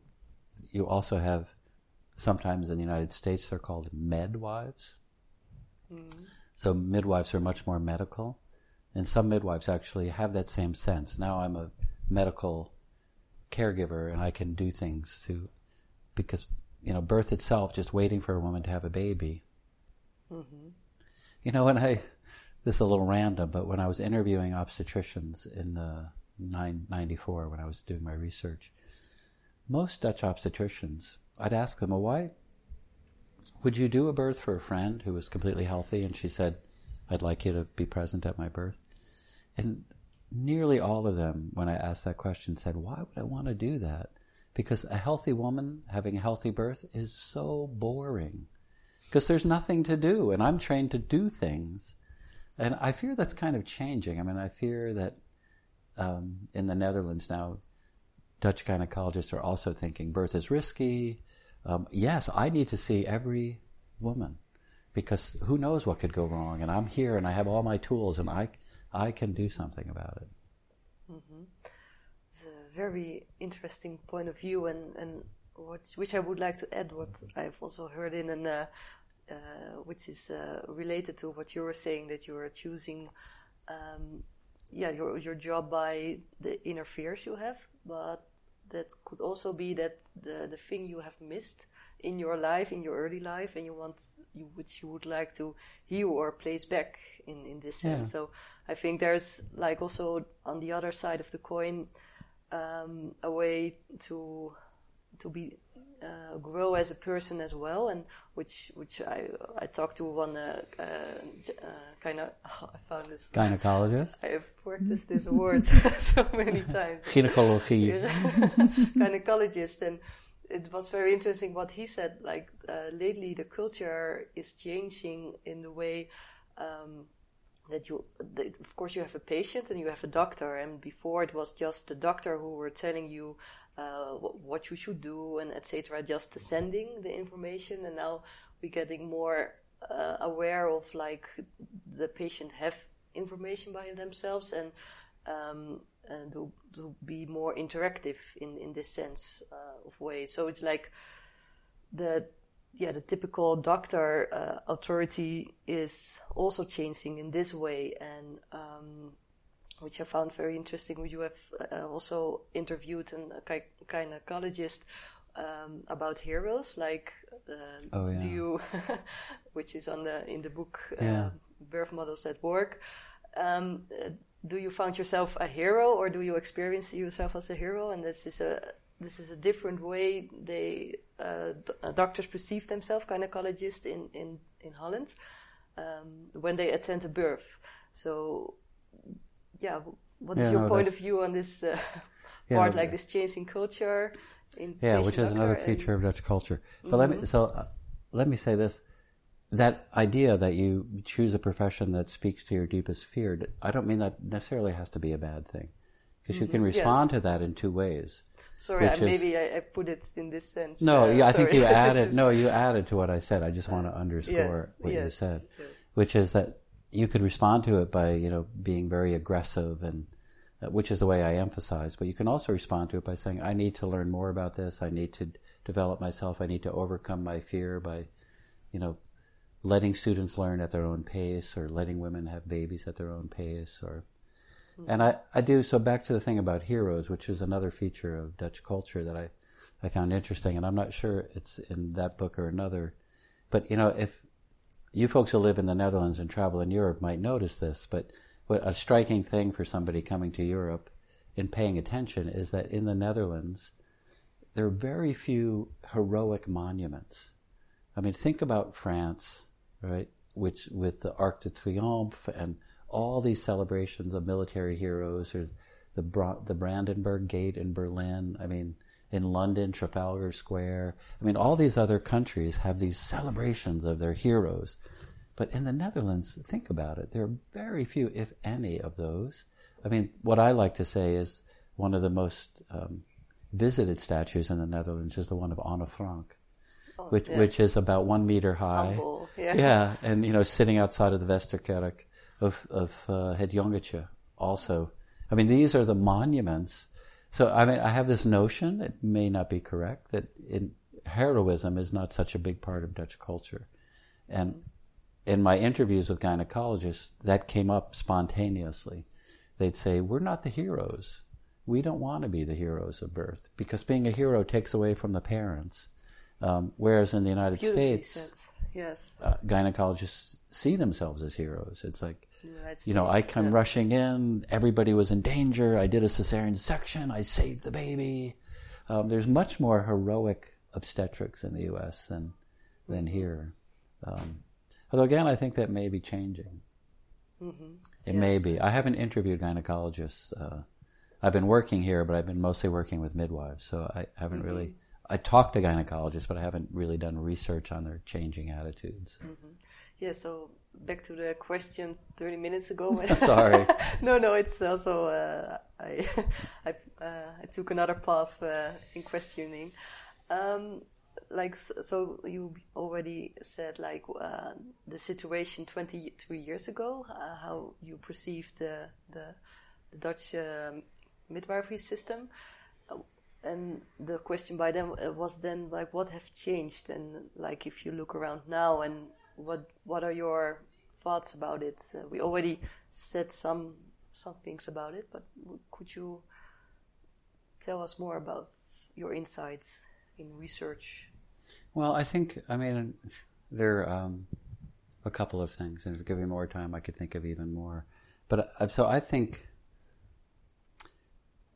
you also have Sometimes in the United States they're called medwives. Mm. So midwives are much more medical. And some midwives actually have that same sense. Now I'm a medical caregiver and I can do things to, because, you know, birth itself, just waiting for a woman to have a baby. Mm-hmm. You know, when I, this is a little random, but when I was interviewing obstetricians in the 994, when I was doing my research, most Dutch obstetricians I'd ask them, well, why would you do a birth for a friend who was completely healthy? And she said, I'd like you to be present at my birth. And nearly all of them, when I asked that question, said, why would I want to do that? Because a healthy woman having a healthy birth is so boring. Because there's nothing to do, and I'm trained to do things. And I fear that's kind of changing. I mean, I fear that um, in the Netherlands now, Dutch gynecologists are also thinking birth is risky, um, yes, I need to see every woman because who knows what could go wrong, and I'm here and I have all my tools and I I can do something about it. Mm-hmm. It's a very interesting point of view, and and what, which I would like to add what I've also heard in an. Uh, uh, which is uh, related to what you were saying that you are choosing, um, yeah, your your job by the inner fears you have, but that could also be that the, the thing you have missed in your life, in your early life, and you want you, which you would like to heal or place back in in this sense. Yeah. So I think there's like also on the other side of the coin um, a way to to be uh, grow as a person as well, and which which I I talked to one uh, uh, uh, kind of oh, I found this Gynecologist? I have practiced this word so many times Gynecology. gynecologist and it was very interesting what he said like uh, lately the culture is changing in the way um, that you that of course you have a patient and you have a doctor and before it was just the doctor who were telling you uh, what you should do and etc just sending the information and now we're getting more uh, aware of like the patient have information by themselves and um, and to, to be more interactive in, in this sense uh, of way. So it's like the yeah the typical doctor uh, authority is also changing in this way, and um, which I found very interesting. You have uh, also interviewed an, a gynecologist um, about heroes, like uh, Oh, yeah. do you, which is on the in the book uh, Yeah. Birth Models at Work. Um, uh, do you find yourself a hero, or do you experience yourself as a hero? And this is a this is a different way they uh, d- doctors perceive themselves, gynecologists in in in Holland, um, when they attend a birth. So, yeah, what is Yeah, your no, point of view on this uh, Yeah, part, like this changing culture? In Yeah, which is another feature of Dutch culture. But let me so uh, let me say this: that idea that you choose a profession that speaks to your deepest fear. I don't mean that necessarily has to be a bad thing, because you can respond to that in two ways. Sorry, I, is- maybe I, I put it in this sense. No, uh, yeah, I think you added. No, you added to what I said. I just want to underscore Yes, what you said, yes. which is that you could respond to it by you know being very aggressive and uh, which is the way I emphasize. But you can also respond to it by saying, "I need to learn more about this. I need to develop myself. I need to overcome my fear by, you know, letting students learn at their own pace, or letting women have babies at their own pace, or." And I, I do so back to the thing about heroes, which is another feature of Dutch culture that I, I found interesting, and I'm not sure it's in that book or another, but you know if you folks who live in the Netherlands and travel in Europe might notice this, but what a striking thing for somebody coming to Europe and paying attention is that in the Netherlands there are very few heroic monuments. I mean, think about France, right? Which with the Arc de Triomphe and all these celebrations of military heroes, or the Bra- the Brandenburg Gate in Berlin. I mean, in London, Trafalgar Square. I mean, all these other countries have these celebrations of their heroes. But in the Netherlands, think about it. There are very few, if any, of those. I mean, what I like to say is one of the most um, visited statues in the Netherlands is the one of Anne Frank, which yeah. which is about one meter high. Humble, yeah. yeah, and you know, sitting outside of the Westerkerk of of uh, Het Jongetje. Also, I mean, these are the monuments. So, I mean, I have this notion. It may not be correct that in, heroism is not such a big part of Dutch culture, and in my interviews with gynecologists, that came up spontaneously. They'd say, "We're not the heroes. We don't want to be the heroes of birth because being a hero takes away from the parents." Um, whereas in the United States, said. Yes. uh, gynecologists see themselves as heroes. It's like, United you know, I come yeah. rushing in. Everybody was in danger. I did a cesarean section. I saved the baby. Um, there's much more heroic obstetrics in the U.S. than than Mm-hmm. here. Um, although again, I think that may be changing. It may be. I haven't interviewed gynecologists. Uh, I've been working here, but I've been mostly working with midwives, so I haven't Mm-hmm. really. I talk to gynecologists, but I haven't really done research on their changing attitudes. Yeah, so back to the question 30 minutes ago. Sorry. no, no, it's also, uh, I, I, uh, I took another path uh, in questioning. Um, like, so you already said, like, uh, the situation 23 years ago, uh, how you perceived the, the, the Dutch um midwifery system. And the question by them uh, was then like what have changed and like if you look around now and what what are your thoughts about it uh, we already said some some things about it but could you tell us more about your insights in research Well, I think, I mean, there are um, a couple of things, and if you give me more time, I could think of even more. But uh, so I think,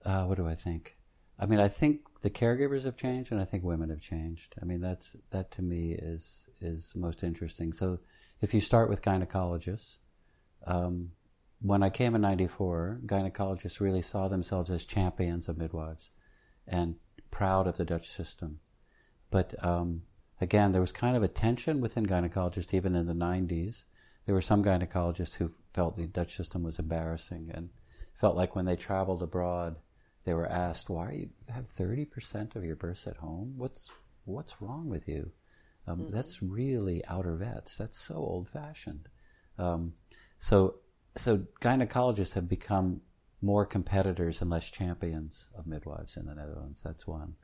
uh, what do I think? I mean, I think the caregivers have changed, and I think women have changed. I mean, that's that to me is is most interesting. So, if you start with gynecologists, um, when I came in '94, gynecologists really saw themselves as champions of midwives, and proud of the Dutch system. But um, again, there was kind of a tension within gynecologists even in the 90s. There were some gynecologists who felt the Dutch system was embarrassing and felt like when they traveled abroad, they were asked, "Why you have 30% of your births at home? What's what's wrong with you?" Um, mm-hmm. That's really ouderwets. That's so old-fashioned. Um, so, so gynecologists have become more competitors and less champions of midwives in the Netherlands. That's one.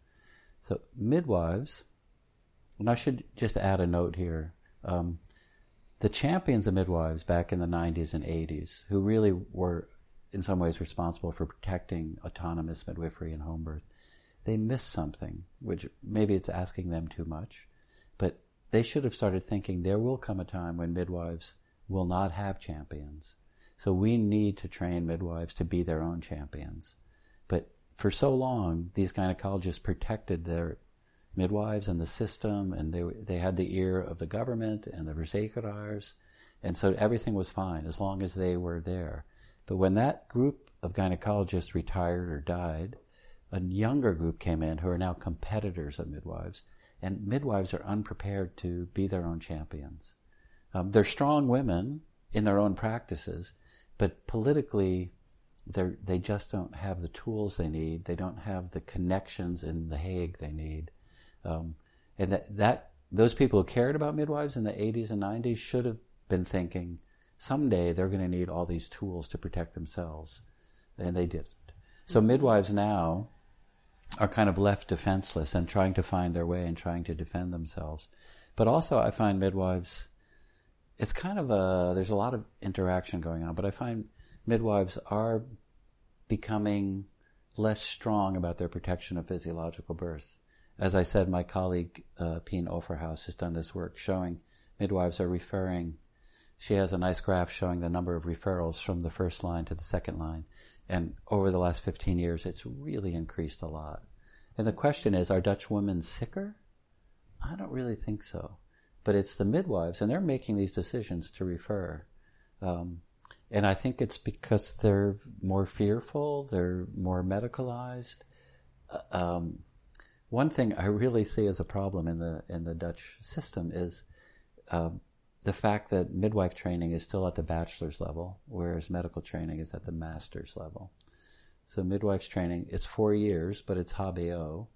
So midwives, and I should just add a note here. Um, the champions of midwives back in the 90s and 80s, who really were in some ways responsible for protecting autonomous midwifery and home birth, they miss something, which maybe it's asking them too much, but they should have started thinking there will come a time when midwives will not have champions so we need to train midwives to be their own champions. But for so long, these gynecologists protected their midwives and the system, and they they had the ear of the government and the verzekeraars, and so everything was fine as long as they were there. But when that group of gynecologists retired or died, a younger group came in who are now competitors of midwives, and midwives are unprepared to be their own champions. Um, they're strong women in their own practices, but politically, they just don't have the tools they need. They don't have the connections in the Hague they need, um, and that that those people who cared about midwives in the 80s and 90s should have been thinking someday they're going to need all these tools to protect themselves, and they didn't. So midwives now are kind of left defenseless and trying to find their way and trying to defend themselves. But also, I find midwives it's kind of a there's a lot of interaction going on, but I find midwives are becoming less strong about their protection of physiological birth. As I said, my colleague uh, Pien Offerhaus has done this work showing midwives are referring. She has a nice graph showing the number of referrals from the first line to the second line. And over the last 15 years, it's really increased a lot. And the question is, are Dutch women sicker? I don't really think so but it's the midwives, and they're making these decisions to refer. Um, and I think it's because they're more fearful, they're more medicalized. Uh, um, one thing I really see as a problem in the in the Dutch system is um, the fact that midwife training is still at the bachelor's level, whereas medical training is at the master's level. So midwife's training, it's four years, but it's HBO.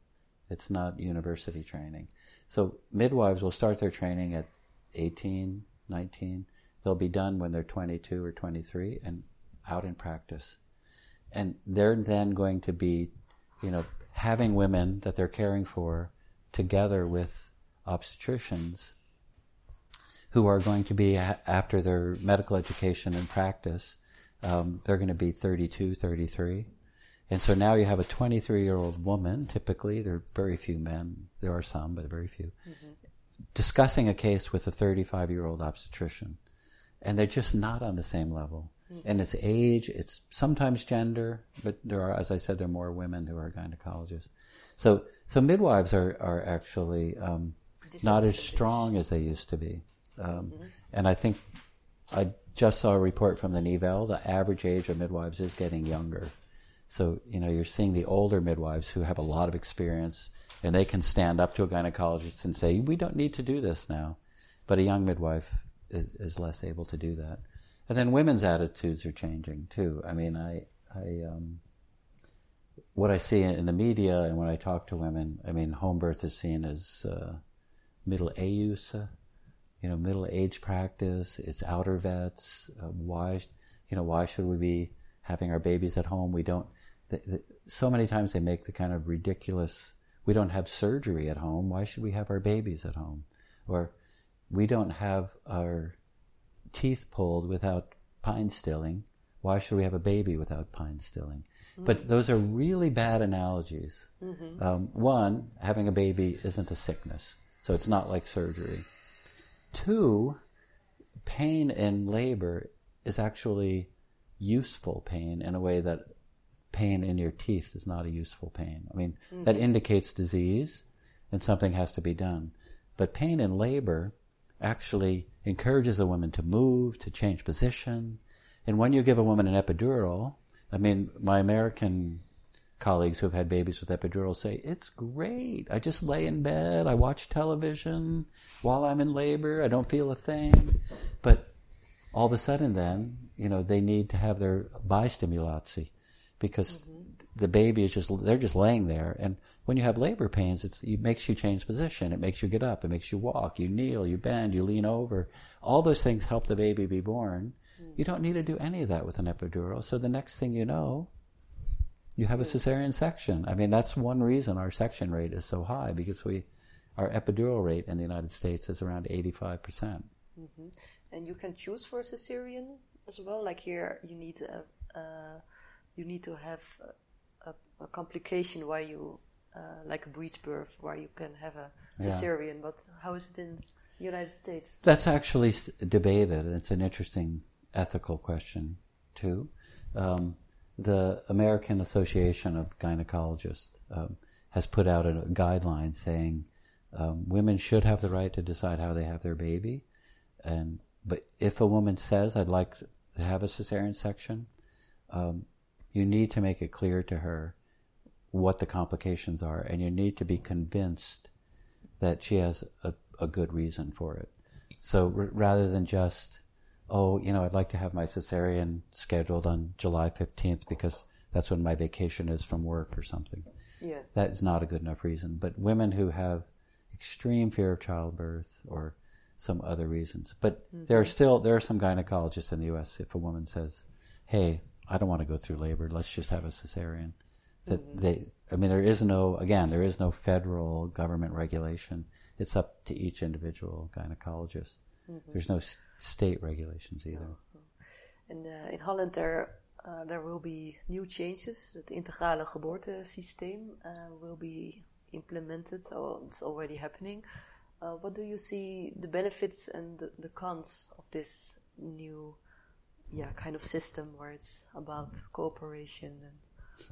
It's not university training. So midwives will start their training at 18, 19. They'll be done when they're 22 or 23 and out in practice. And they're then going to be, you know, having women that they're caring for together with obstetricians who are going to be after their medical education and practice. Um, they're going to be 32, 33. And so now you have a 23 year old woman, typically, there are very few men, there are some, but very few, mm-hmm. discussing a case with a 35 year old obstetrician. And they're just not on the same level. Mm-hmm. And it's age, it's sometimes gender, but there are, as I said, there are more women who are gynecologists. So, so midwives are, are actually um, not as strong as they used to be. Um, mm-hmm. And I think I just saw a report from the Nivel, the average age of midwives is getting younger. So, you know, you're seeing the older midwives who have a lot of experience and they can stand up to a gynecologist and say, we don't need to do this now. But a young midwife is, is less able to do that. And then women's attitudes are changing too. I mean, I, I, um, what I see in the media and when I talk to women, I mean, home birth is seen as uh, middle age, you know, middle age practice. It's ouderwets. Uh, why, you know, why should we be having our babies at home? We don't the, the, so many times they make the kind of ridiculous, we don't have surgery at home, why should we have our babies at home? Or we don't have our teeth pulled without pijnstilling, why should we have a baby without pijnstilling? Mm-hmm. But those are really bad analogies. Mm-hmm. Um, one, having a baby isn't a sickness. So it's not like surgery. Two, pain in labor is actually useful pain in a way that pain in your teeth is not a useful pain. I mean, mm-hmm. that indicates disease and something has to be done. But pain in labor actually encourages a woman to move, to change position. And when you give a woman an epidural, I mean, my American colleagues who have had babies with epidural say, it's great. I just lay in bed. I watch television while I'm in labor. I don't feel a thing. But all of a sudden then, you know, they need to have their bistimulation because mm-hmm. the baby is just, they're just laying there. And when you have labor pains, it makes you change position. It makes you get up. It makes you walk. You kneel, you bend, you lean over. All those things help the baby be born. Mm-hmm. You don't need to do any of that with an epidural. So the next thing you know, you have a cesarean section. I mean, that's one reason our section rate is so high because we, our epidural rate in the United States is around 85%. percent mm hmm And you can choose for a cesarean as well. Like here, you need a, uh, you need to have a, a complication where you, uh, like a breech birth, where you can have a cesarean. Yeah. But how is it in the United States? That's actually debated. It's an interesting ethical question too. Um, the American Association of Gynecologists um, has put out a guideline saying um, women should have the right to decide how they have their baby, and but if a woman says I'd like to have a cesarean section, um, you need to make it clear to her what the complications are, and you need to be convinced that she has a, a good reason for it. So r- rather than just oh, you know, I'd like to have my cesarean scheduled on July 15th because that's when my vacation is from work or something. Yeah. That is not a good enough reason. But women who have extreme fear of childbirth or some other reasons. But mm-hmm. there are still there are some gynecologists in the US if a woman says, "Hey, I don't want to go through labor. Let's just have a cesarean." That mm-hmm. they I mean there is no again, there is no federal government regulation. It's up to each individual gynecologist. Mm-hmm. There's no state regulations either. And uh, in Holland there uh, there will be new changes. Het integrale geboortesysteem uh, will be implemented, or it's already happening. Uh, what do you see the benefits and the, the, cons of this new, yeah, kind of system where it's about cooperation and.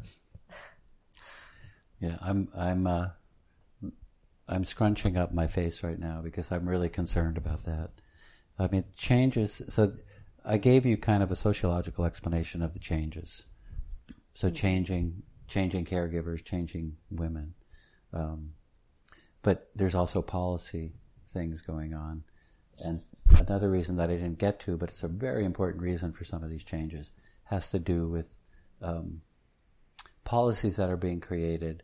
yeah, I'm I'm uh, I'm scrunching up my face right now because I'm really concerned about that. I mean, changes. So I gave you kind of a sociological explanation of the changes. So mm-hmm. changing, changing caregivers, changing women. Um, but there's also policy things going on. And another reason that I didn't get to, but it's a very important reason for some of these changes, has to do with um, policies that are being created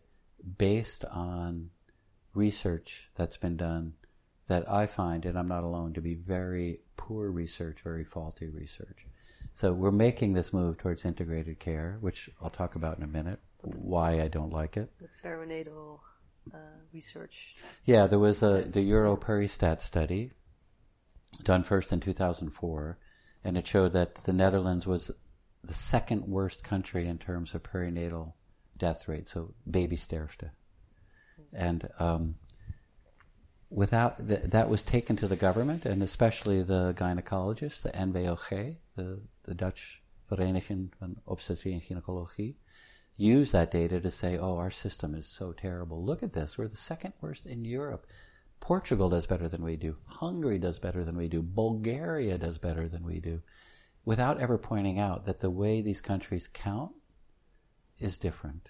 based on research that's been done that I find, and I'm not alone, to be very poor research, very faulty research. So we're making this move towards integrated care, which I'll talk about in a minute, why I don't like it. The perinatal uh, research. Yeah, there was a, the Euro-Peristat study done first in 2004, and it showed that the Netherlands was the second worst country in terms of perinatal death rate, so baby sterfte. And um, without th- that was taken to the government and especially the gynecologists, the NVOG, the, the Dutch Vereniging van Obstetrie en Gynaecologie, use that data to say, oh, our system is so terrible. Look at this. We're the second worst in Europe. Portugal does better than we do. Hungary does better than we do. Bulgaria does better than we do. Without ever pointing out that the way these countries count is different.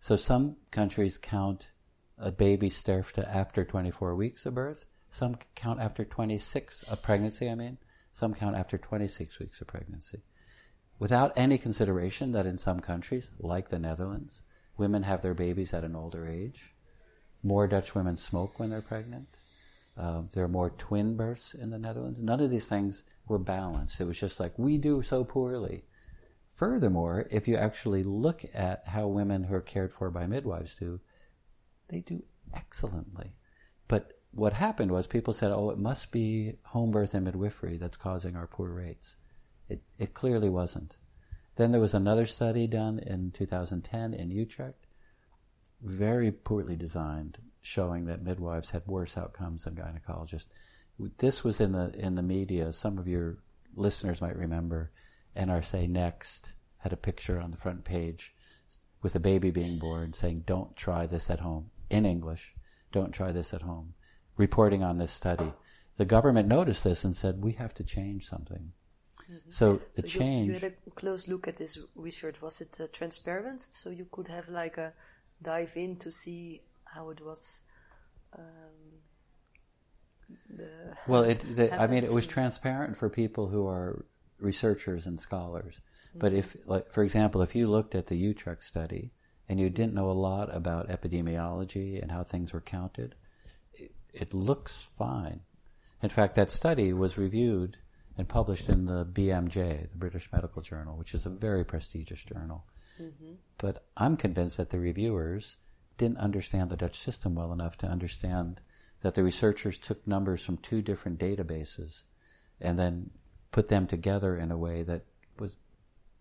So some countries count a baby sterfte after 24 weeks of birth. Some count after 26 of pregnancy, I mean. Some count after 26 weeks of pregnancy. Without any consideration that in some countries, like the Netherlands, women have their babies at an older age. More Dutch women smoke when they're pregnant. Uh, there are more twin births in the Netherlands. None of these things were balanced. It was just like, we do so poorly. Furthermore, if you actually look at how women who are cared for by midwives do, they do excellently. But what happened was people said, oh, it must be home birth and midwifery that's causing our poor rates. It, it clearly wasn't. Then there was another study done in 2010 in Utrecht, very poorly designed, showing that midwives had worse outcomes than gynecologists. This was in the in the media. Some of your listeners might remember. NRC Next had a picture on the front page with a baby being born saying, "Don't try this at home." In English, "Don't try this at home." Reporting on this study, the government noticed this and said, "We have to change something." Mm-hmm. So the so change. You, you, had a close look at this research. Was it uh, transparent? So you could have like a dive in to see how it was. Um, well, it. The, I mean, it was transparent for people who are researchers and scholars. Mm-hmm. But if, like, for example, if you looked at the Utrecht study and you didn't know a lot about epidemiology and how things were counted, it, it looks fine. In fact, that study was reviewed and published in the BMJ, the British Medical Journal, which is a very prestigious journal. Mm-hmm. But I'm convinced that the reviewers didn't understand the Dutch system well enough to understand that the researchers took numbers from two different databases and then put them together in a way that was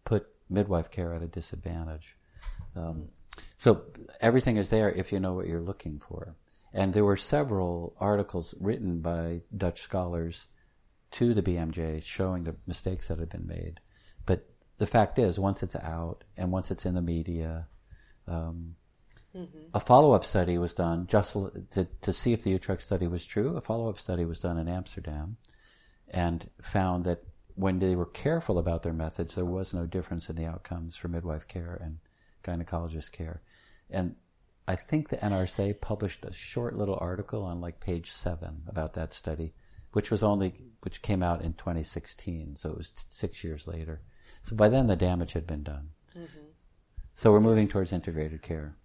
put midwife care at a disadvantage. Um, so everything is there if you know what you're looking for. And there were several articles written by Dutch scholars to the BMJ showing the mistakes that had been made. But the fact is, once it's out and once it's in the media, um, mm-hmm. a follow-up study was done just to, to see if the Utrecht study was true. A follow-up study was done in Amsterdam and found that when they were careful about their methods, there was no difference in the outcomes for midwife care and gynecologist care. And I think the NRC published a short little article on like page seven about that study which was only which came out in 2016, so it was t- six years later. So by then the damage had been done. Mm-hmm. So we're moving towards integrated care.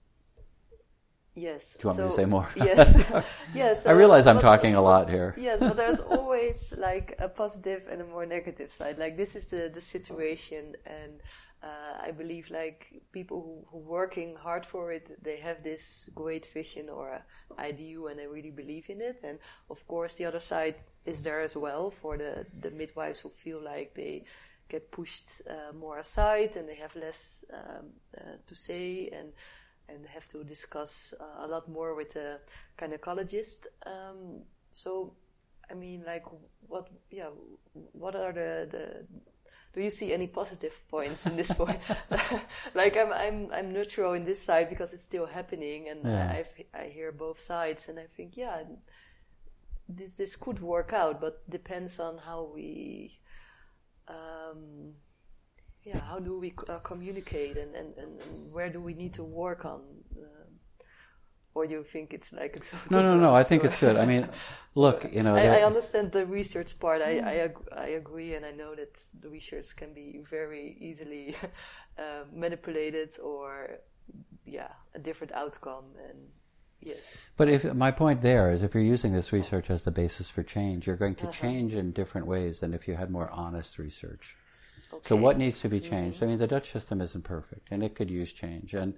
Yes. Do you want so, me to say more? Yes. yes. So I realize I'm talking a lot here. Yes, but there's always like a positive and a more negative side. Like this is the the situation, and uh, I believe like people who, who working hard for it, they have this great vision or idea, and they really believe in it. And of course, the other side is there as well for the the midwives who feel like they get pushed uh, more aside and they have less um, uh, to say and and have to discuss uh, a lot more with the gynecologist. Um, so, I mean, like, what? Yeah, what are the the do you see any positive points in this point? like I'm, I'm, I'm neutral in this side because it's still happening, and yeah. I, I hear both sides, and I think, yeah, this, this could work out, but depends on how we, um, yeah, how do we uh, communicate, and, and, and, where do we need to work on. Or you think it's like it's no no no i think it's good i mean look you know I, I, understand the research part I, I, ag- I agree and i know that the research can be very easily uh, manipulated or yeah a different outcome and yes but if my point there is if you're using this research as the basis for change you're going to uh-huh. change in different ways than if you had more honest research okay. so what needs to be changed mm-hmm. i mean the dutch system isn't perfect and it could use change and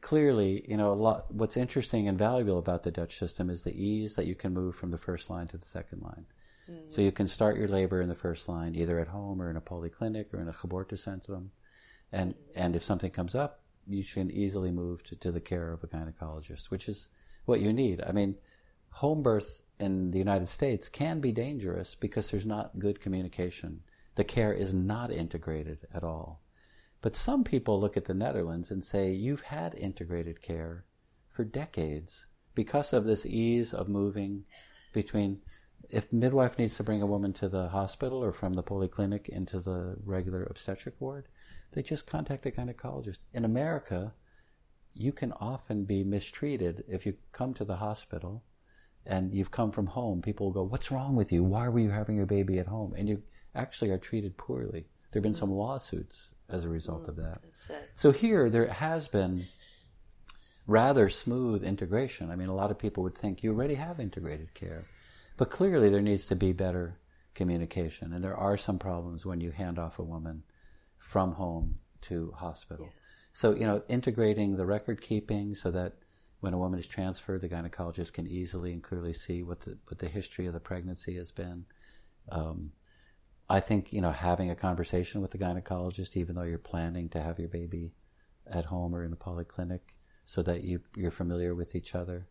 clearly, you know, a lot. What's interesting and valuable about the Dutch system is the ease that you can move from the first line to the second line. Mm-hmm. So you can start your labor in the first line, either at home or in a polyclinic or in a geboortecentrum, and and if something comes up, you can easily move to, to the care of a gynecologist, which is what you need. I mean, home birth in the United States can be dangerous because there's not good communication. The care is not integrated at all. But some people look at the Netherlands and say, you've had integrated care for decades because of this ease of moving between. If midwife needs to bring a woman to the hospital or from the polyclinic into the regular obstetric ward, they just contact the gynecologist. In America, you can often be mistreated if you come to the hospital and you've come from home. People will go, What's wrong with you? Why were you having your baby at home? And you actually are treated poorly. There have been some lawsuits as a result mm, of that. So here, there has been rather smooth integration. I mean, a lot of people would think you already have integrated care. But clearly, there needs to be better communication. And there are some problems when you hand off a woman from home to hospital. Yes. So, you know, integrating the record keeping so that when a woman is transferred, the gynecologist can easily and clearly see what the, what the history of the pregnancy has been. Um, I think, you know, having a conversation with the gynecologist, even though you're planning to have your baby at home or in a polyclinic, so that you, you're familiar with each other.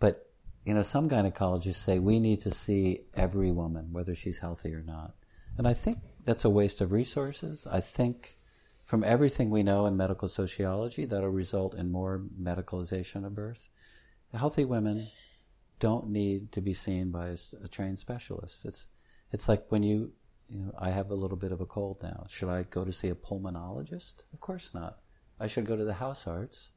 But, you know, some gynecologists say we need to see every woman, whether she's healthy or not. And I think that's a waste of resources. I think from everything we know in medical sociology, that'll result in more medicalization of birth. Healthy women don't need to be seen by a, a trained specialist. It's, it's like when you, you know, I have a little bit of a cold now. Should I go to see a pulmonologist? Of course not. I should go to the huisarts,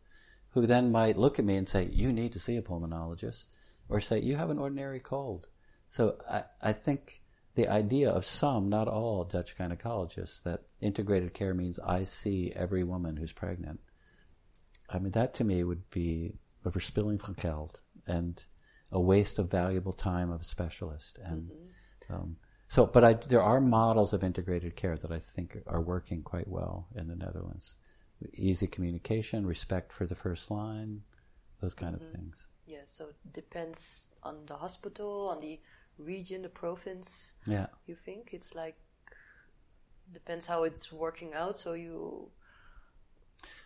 who then might look at me and say, You need to see a pulmonologist, or say, You have an ordinary cold. So I, I think the idea of some, not all, Dutch gynecologists that integrated care means I see every woman who's pregnant. I mean, that to me would be a verspilling van geld and a waste of valuable time of a specialist. And mm-hmm. um, so, but I, there are models of integrated care that I think are working quite well in the Netherlands. Easy communication, respect for the first line, those kind mm-hmm. of things. Yeah, so it depends on the hospital, on the region, the province. Yeah. You think it's like depends how it's working out. So you.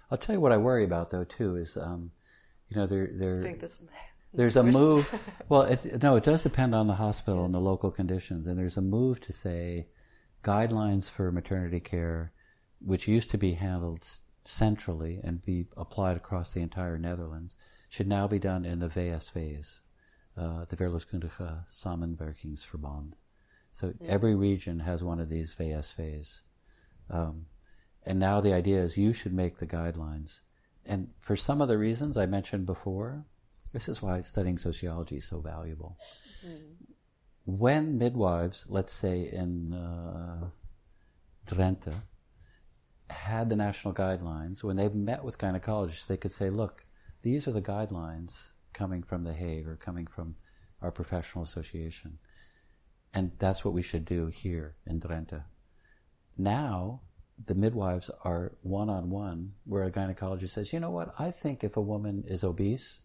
I'll tell you what I worry about though too is, um, you know, there there. There's a move. well, it's no. It does depend on the hospital and the local conditions, and there's a move to say guidelines for maternity care, which used to be handled centrally and be applied across the entire Netherlands, should now be done in the VSV's, uh, the Verloskundige Samenwerkingsverband. So mm. every region has one of these VSV's. Um, and now the idea is you should make the guidelines. And for some of the reasons I mentioned before, this is why studying sociology is so valuable. Mm. When midwives, let's say in uh, Drenthe, had the national guidelines, when they met with gynecologists, they could say, look, these are the guidelines coming from The Hague or coming from our professional association. And that's what we should do here in Drenthe. Now, the midwives are one on one, where a gynecologist says, you know what, I think if a woman is obese,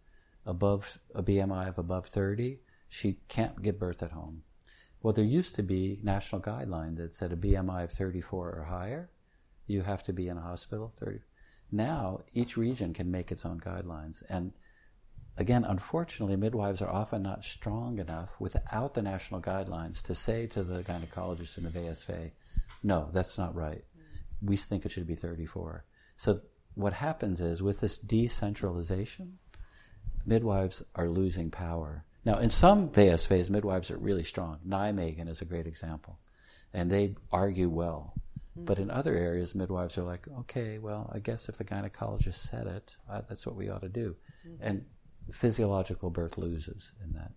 above a BMI of above 30, she can't give birth at home. Well, there used to be national guideline that said a BMI of 34 or higher, you have to be in a hospital. 30. Now, each region can make its own guidelines. And again, unfortunately, midwives are often not strong enough without the national guidelines to say to the gynecologist in the VSV, no, that's not right. We think it should be 34. So what happens is with this decentralization, midwives are losing power. Now, in some VSVs, midwives are really strong. Nijmegen is a great example. And they argue well. Mm-hmm. But in other areas, midwives are like, okay, well, I guess if the gynecologist said it, uh, that's what we ought to do. Mm-hmm. And physiological birth loses in that.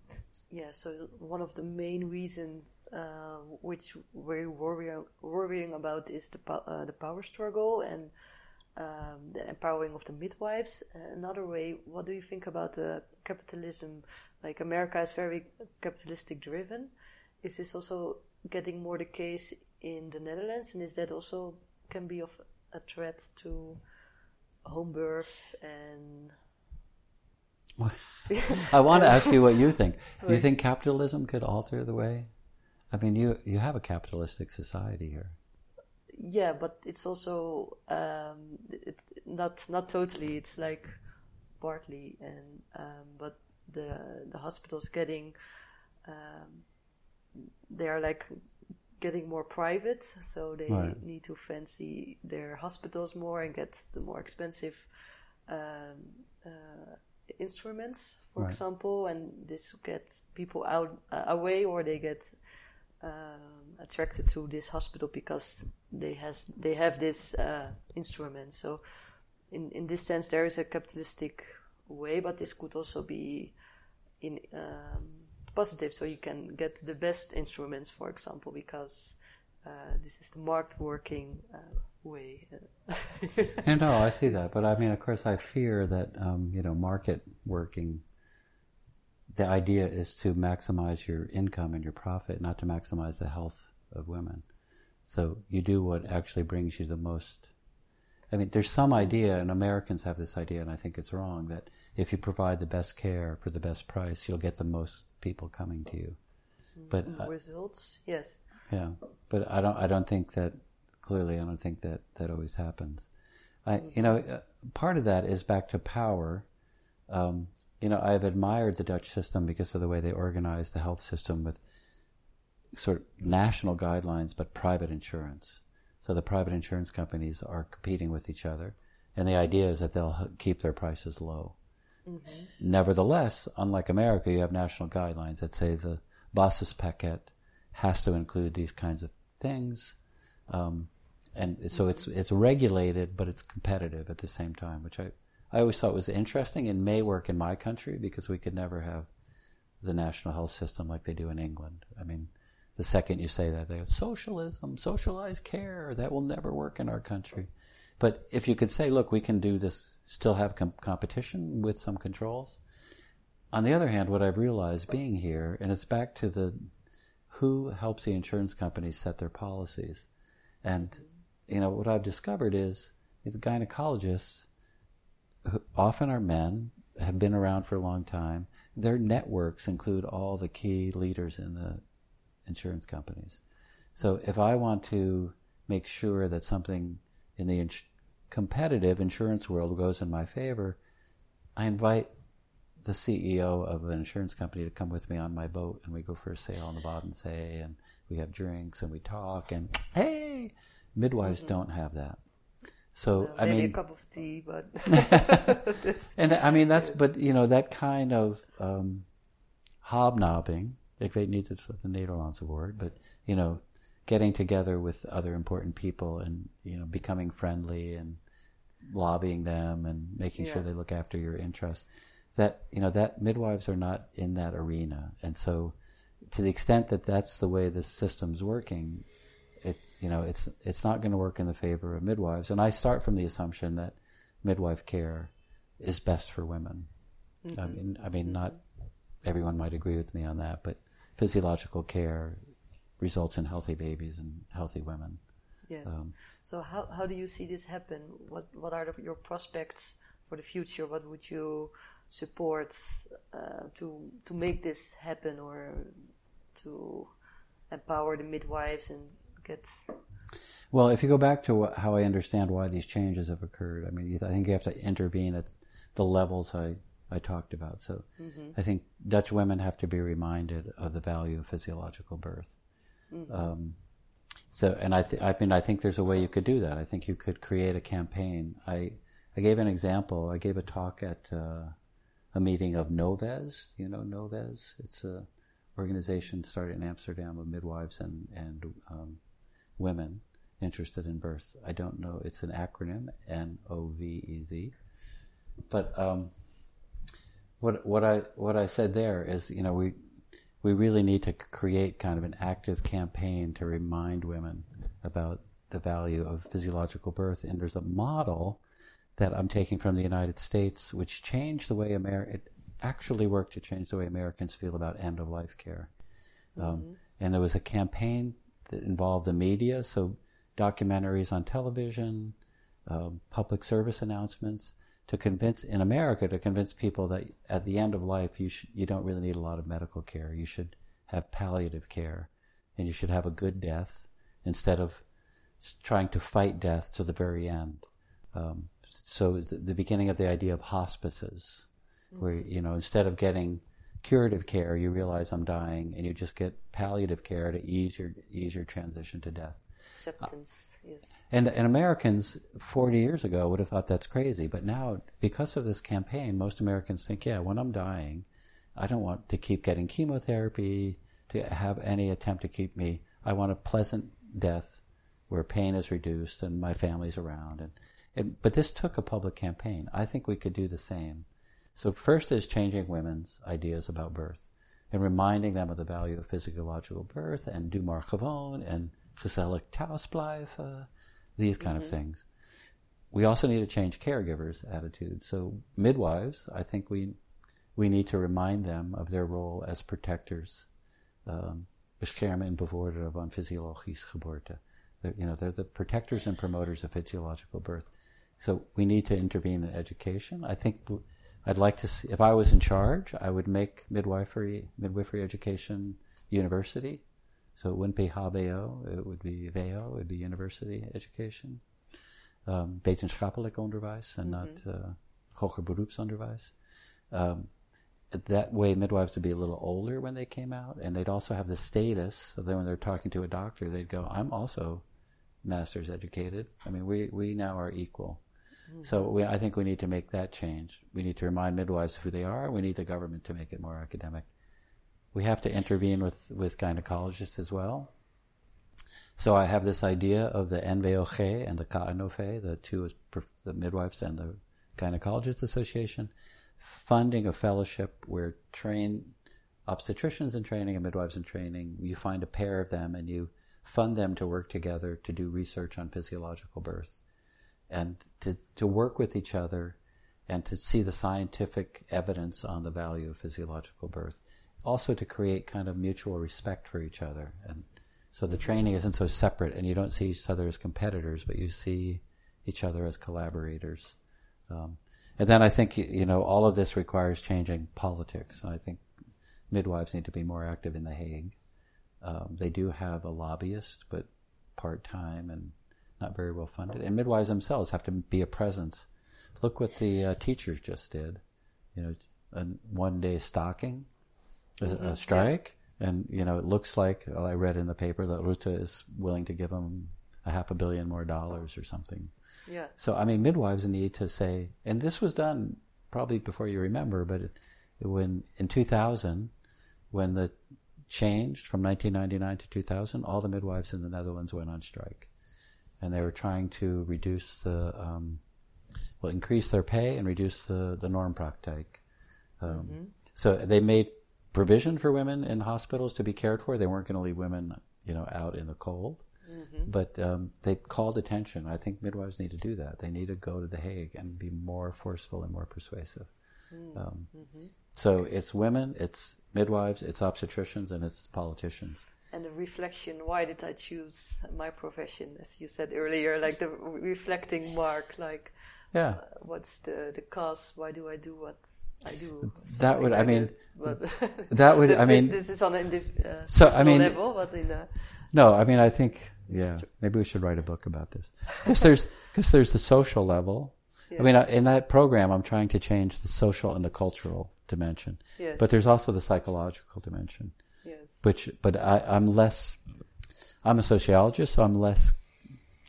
Yeah, so one of the main reasons uh, which we're worrying, worrying about is the, po- uh, the power struggle and um, the empowering of the midwives. Uh, another way, what do you think about the capitalism? Like America is very capitalistic driven. Is this also getting more the case in the Netherlands, and is that also can be of a threat to home birth and? I want to ask you what you think. Do you think capitalism could alter the way? I mean, you you have a capitalistic society here yeah, but it's also um, it's not not totally. It's like partly, and um, but the the hospitals getting um, they are like getting more private, so they right. need to fancy their hospitals more and get the more expensive um, uh, instruments, for right. example, and this gets people out uh, away, or they get um, attracted to this hospital because they has they have this uh, instrument. So, in in this sense, there is a capitalistic way, but this could also be in um, positive. So you can get the best instruments, for example, because uh, this is the marked working uh, way. and no, I see that, but I mean, of course, I fear that um, you know market working the idea is to maximize your income and your profit, not to maximize the health of women. So you do what actually brings you the most. I mean, there's some idea, and Americans have this idea, and I think it's wrong, that if you provide the best care for the best price, you'll get the most people coming to you. But uh, results, yes. Yeah, but I don't. I don't think that. Clearly, I don't think that that always happens. I, you know, uh, part of that is back to power. Um, you know, I've admired the Dutch system because of the way they organize the health system with sort of national guidelines, but private insurance. So the private insurance companies are competing with each other, and the idea is that they'll keep their prices low. Mm-hmm. Nevertheless, unlike America, you have national guidelines that say the basispakket has to include these kinds of things. Um, and so it's it's regulated, but it's competitive at the same time, which I, I always thought it was interesting and may work in my country because we could never have the national health system like they do in England. I mean, the second you say that, they go, socialism, socialized care, that will never work in our country. But if you could say, look, we can do this, still have com- competition with some controls. On the other hand, what I've realized being here, and it's back to the who helps the insurance companies set their policies. And, you know, what I've discovered is the gynecologists often are men, have been around for a long time. Their networks include all the key leaders in the insurance companies. So if I want to make sure that something in the ins- competitive insurance world goes in my favor, I invite the CEO of an insurance company to come with me on my boat, and we go for a sail on the Bodensee, and we have drinks and we talk, and hey, midwives mm-hmm. don't have that. So I mean, a cup of tea, but and I mean that's but you know that kind of um, hobnobbing. Ik weet niet it's the Nederlandse word, but you know, getting together with other important people and you know becoming friendly and lobbying them and making yeah. sure they look after your interests. That you know that midwives are not in that arena, and so to the extent that that's the way the system's working, you know it's it's not going to work in the favor of midwives. And I start from the assumption that midwife care is best for women. Mm-hmm. I mean, I mean, mm-hmm. not everyone might agree with me on that, but physiological care results in healthy babies and healthy women. Yes. Um, so how how do you see this happen? What what are the, your prospects for the future? What would you support uh, to to make this happen or to empower the midwives and get well if you go back to what, how i understand why these changes have occurred i mean i think you have to intervene at the levels i i talked about so mm-hmm. i think dutch women have to be reminded of the value of physiological birth mm-hmm. um, so and i th- i mean i think there's a way you could do that i think you could create a campaign i i gave an example i gave a talk at uh, a meeting of Noves. You know Noves? It's a organization started in Amsterdam of midwives and and um, women interested in birth. I don't know. It's an acronym N O V E Z. But um, what what I what I said there is, you know, we we really need to create kind of an active campaign to remind women about the value of physiological birth. And there's a model that I'm taking from the United States, which changed the way America, it actually worked to change the way Americans feel about end of life care. Um, mm-hmm. And there was a campaign that involve the media, so documentaries on television, um, public service announcements, to convince in America to convince people that at the end of life you sh- you don't really need a lot of medical care. You should have palliative care, and you should have a good death instead of trying to fight death to the very end. Um, so the beginning of the idea of hospices, mm-hmm. where you know instead of getting curative care, you realize I'm dying, and you just get palliative care to ease your ease your transition to death. Acceptance, uh, yes. And and Americans 40 years ago would have thought that's crazy, but now because of this campaign, most Americans think, yeah, when I'm dying, I don't want to keep getting chemotherapy, to have any attempt to keep me. I want a pleasant death where pain is reduced and my family's around and it, but this took a public campaign. I think we could do the same. So first is changing women's ideas about birth and reminding them of the value of physiological birth and do maar gewoon and gezellig thuisblijven, these kind mm-hmm. of things. We also need to change caregivers' attitudes. So midwives, I think we we need to remind them of their role as protectors, um, beschermen en van fysiologische geboorte. They're, you know, they're the protectors and promoters of physiological birth. So we need to intervene in education. I think I'd like to see, if I was in charge, I would make midwifery, midwifery education university. So it wouldn't be HBO, it would be VEO, it would be university education. Um, wetenschappelijk onderwijs and mm-hmm. not uh, hoger beroepsonderwijs. Um, that way midwives would be a little older when they came out, and they'd also have the status. So then when they're talking to a doctor, they'd go, "I'm also master's educated. I mean, we we now are equal." Hmm. So we, I think we need to make that change. We need to remind midwives who they are. We need the government to make it more academic. We have to intervene with, with gynecologists as well. So I have this idea of the NVOG and the KNOV, the two, the midwives and the gynecologist association, funding a fellowship where trained obstetricians in training and midwives in training, you find a pair of them and you fund them to work together to do research on physiological birth and to, to work with each other and to see the scientific evidence on the value of physiological birth. Also to create kind of mutual respect for each other. And so the training isn't so separate and you don't see each other as competitors, but you see each other as collaborators. Um, and then I think, you know, all of this requires changing politics. And I think midwives need to be more active in The Hague. Um, they do have a lobbyist, but part time and not very well funded. And midwives themselves have to be a presence. Look what the uh, teachers just did. You know, a one day staking, a, mm-hmm. a strike, yeah. and you know it looks like well, I read in the paper that Rutte is willing to give them a half a billion more dollars or something. Yeah. So I mean, midwives need to say, and this was done probably before you remember, but it, it, when in 2000, when the changed from 1999 to 2000, all the midwives in the Netherlands went on strike and they were trying to reduce the, um, well, increase their pay and reduce the, the normpraktijk. Um, mm-hmm. So they made provision for women in hospitals to be cared for. They weren't going to leave women, you know, out in the cold. Mm-hmm. But um, they called attention. I think midwives need to do that. They need to go to The Hague and be more forceful and more persuasive. Mm-hmm. Um, mm-hmm. so it's women, it's midwives, it's obstetricians, and it's politicians and a reflection why did i choose my profession? As you said earlier like the reflecting mark like yeah. uh, what's the the cause why do i do what i do? That would like i mean that would i mean this is on a uh, so i mean level but in a, no i mean i think yeah maybe we should write a book about this. Because there's because there's the social level. Yeah. i mean in that program i'm trying to change the social and the cultural dimension. Yes. but there's also the psychological dimension which, but I, I'm less, I'm a sociologist, so I'm less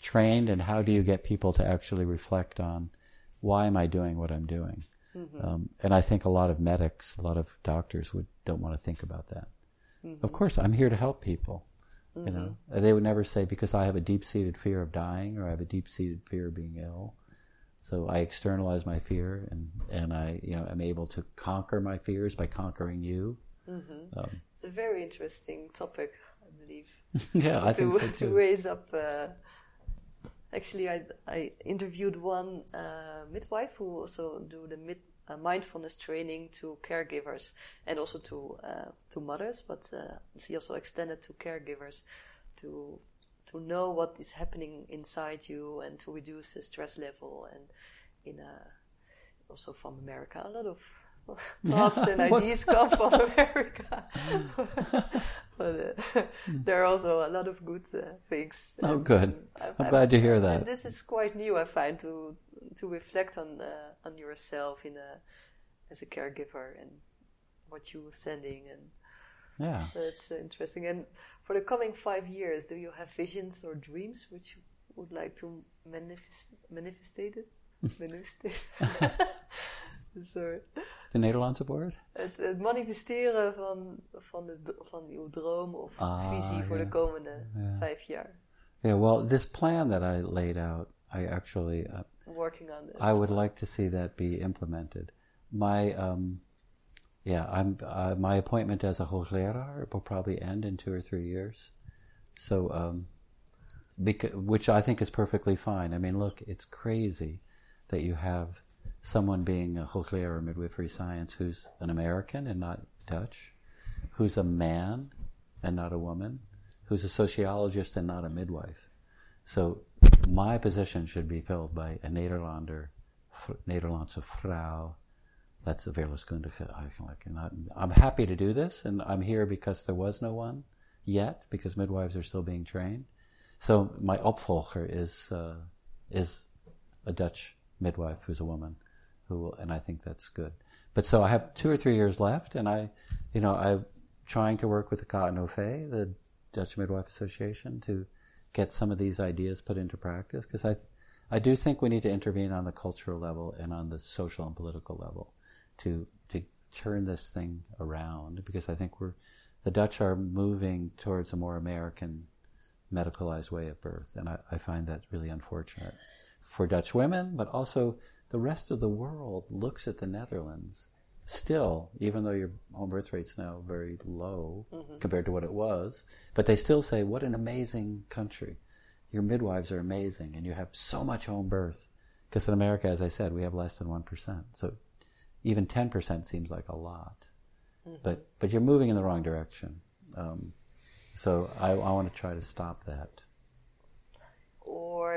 trained in how do you get people to actually reflect on why am I doing what I'm doing. Mm-hmm. Um, and I think a lot of medics, a lot of doctors would don't want to think about that. Mm-hmm. Of course, I'm here to help people. Mm-hmm. You know, mm-hmm. they would never say because I have a deep-seated fear of dying or I have a deep-seated fear of being ill. So I externalize my fear and, and I, you know, am able to conquer my fears by conquering you. Mm-hmm. Um, a very interesting topic, I believe. yeah, I to, think so too. To raise up. Uh, actually, I I interviewed one uh, midwife who also do the mid, uh, mindfulness training to caregivers and also to uh, to mothers, but uh, she also extended to caregivers to to know what is happening inside you and to reduce the stress level and in a, also from America a lot of thoughts and ideas come from America. but uh, there are also a lot of good uh, things. Oh, good! I'm, I'm, glad to hear that. this is quite new, I find, to to reflect on uh, on yourself in a as a caregiver and what you were sending and. Yeah, that's interesting. And for the coming five years, do you have visions or dreams which you would like to manifest manifestate it? manifestate. Sorry. De Nederlandse woord? Het, het, manifesteren van, van, de, van uw droom of ah, visie voor de komende yeah. vijf jaar. Yeah, well, this plan that I laid out, I actually uh, working on it. I would like to see that be implemented. My um, yeah, I'm uh, my appointment as a hoogleraar will probably end in two or three years. So, um, because, which I think is perfectly fine. I mean, look, it's crazy that you have someone being a hoogleraar midwifery science who's an American and not Dutch, who's a man and not a woman, who's a sociologist and not a midwife. So my position should be filled by a Nederlander, Nederlandse vrouw. That's a verloskundige eigenlijk. And I'm happy to do this, and I'm here because there was no one yet, because midwives are still being trained. So my opvolger is uh, is a Dutch midwife who's a woman. Who will, and I think that's good. But so I have two or three years left, and I, you know, I'm trying to work with the KNOV, the Dutch Midwife Association, to get some of these ideas put into practice because I, I do think we need to intervene on the cultural level and on the social and political level to to turn this thing around because I think we're the Dutch are moving towards a more American medicalized way of birth, and I, I find that really unfortunate for Dutch women, but also the rest of the world looks at the Netherlands still, even though your home birth rate's now very low mm-hmm. compared to what it was, but they still say, "What an amazing country! Your midwives are amazing, and you have so much home birth." Because in America, as I said, we have less than one percent, so even ten percent seems like a lot. Mm-hmm. But but you're moving in the wrong direction. Um, so I, I want to try to stop that.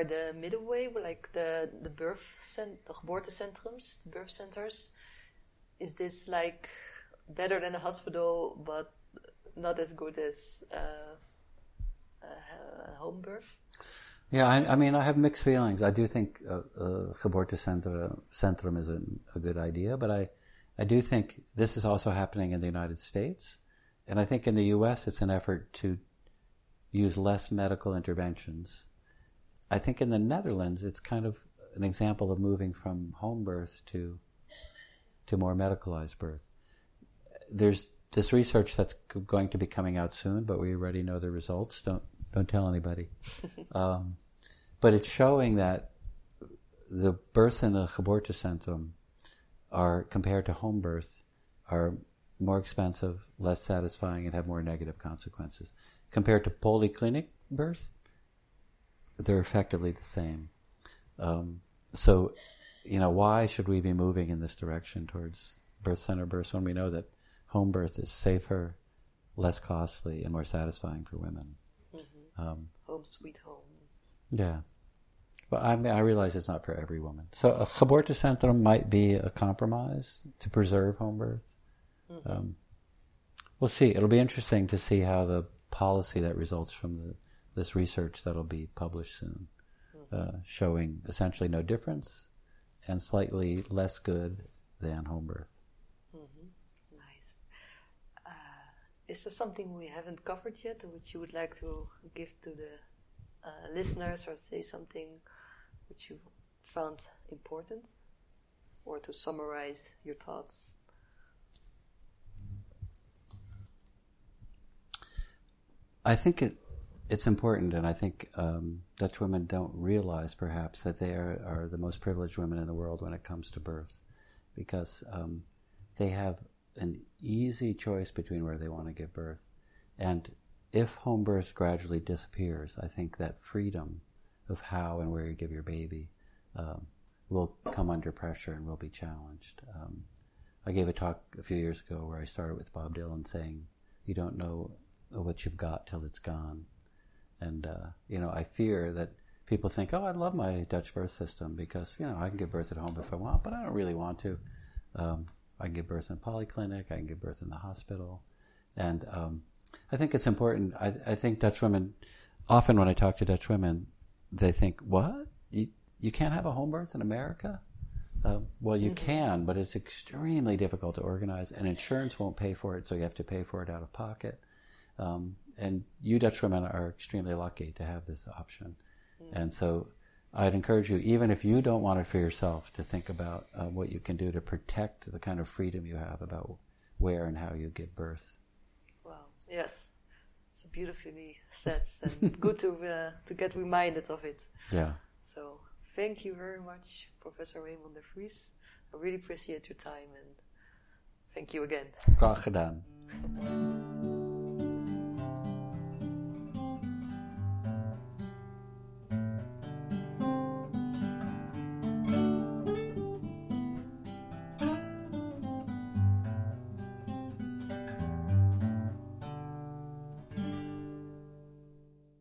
The middle way, like the the birth cent- the geboortecentrums, the birth centers is this like better than a hospital but not as good as uh, a home birth? Yeah, I, I, mean, I have mixed feelings. I do think uh, uh, geboortecentrum centrum is a, a, good idea, but I, I do think this is also happening in the United States. And I think in the U.S. it's an effort to use less medical interventions. I think in the Netherlands it's kind of an example of moving from home birth to to more medicalized birth. There's this research that's going to be coming out soon, but we already know the results. Don't don't tell anybody. um, but it's showing that the births in the geboortecentrum are compared to home birth are more expensive, less satisfying, and have more negative consequences. Compared to polyclinic birth, they're effectively the same. Um, so you know, why should we be moving in this direction towards birth center births when we know that home birth is safer, less costly, and more satisfying for women? Mm-hmm. Um, home sweet home. Yeah. But I, mean, I realize it's not for every woman. So a geboortecentrum might be a compromise to preserve home birth. Mm-hmm. Um, we'll see. It'll be interesting to see how the policy that results from the, this research that'll be published soon, uh, showing essentially no difference and slightly less good than home birth. Mm-hmm. Nice. Uh, is there something we haven't covered yet, which you would like to give to the uh, listeners, or say something which you found important, or to summarize your thoughts? I think it it's important, and I think um, Dutch women don't realize perhaps that they are, are, the most privileged women in the world when it comes to birth, because um, they have an easy choice between where they want to give birth. And if home birth gradually disappears, I think that freedom of how and where you give your baby um, will come under pressure and will be challenged. Um, I gave a talk a few years ago where I started with Bob Dylan saying, "You don't know what you've got till it's gone." And, uh, you know, I fear that people think, oh, I love my Dutch birth system because, you know, I can give birth at home if I want, but I don't really want to. Um, I can give birth in a polyclinic, I can give birth in the hospital. And um, I think it's important. I, I, think Dutch women, often when I talk to Dutch women, they think, what? You, you can't have a home birth in America? Uh, well, you mm-hmm. can, but it's extremely difficult to organize, and insurance won't pay for it, so you have to pay for it out of pocket. Um, and you Dutch women are extremely lucky to have this option. Mm. And so I'd encourage you, even if you don't want it for yourself, to think about uh, what you can do to protect the kind of freedom you have about where and how you give birth. Wow, yes. It's beautifully said and good to, uh, to get reminded of it. Yeah. So thank you very much, Professor Raymond de Vries. I really appreciate your time and thank you again. Graag gedaan.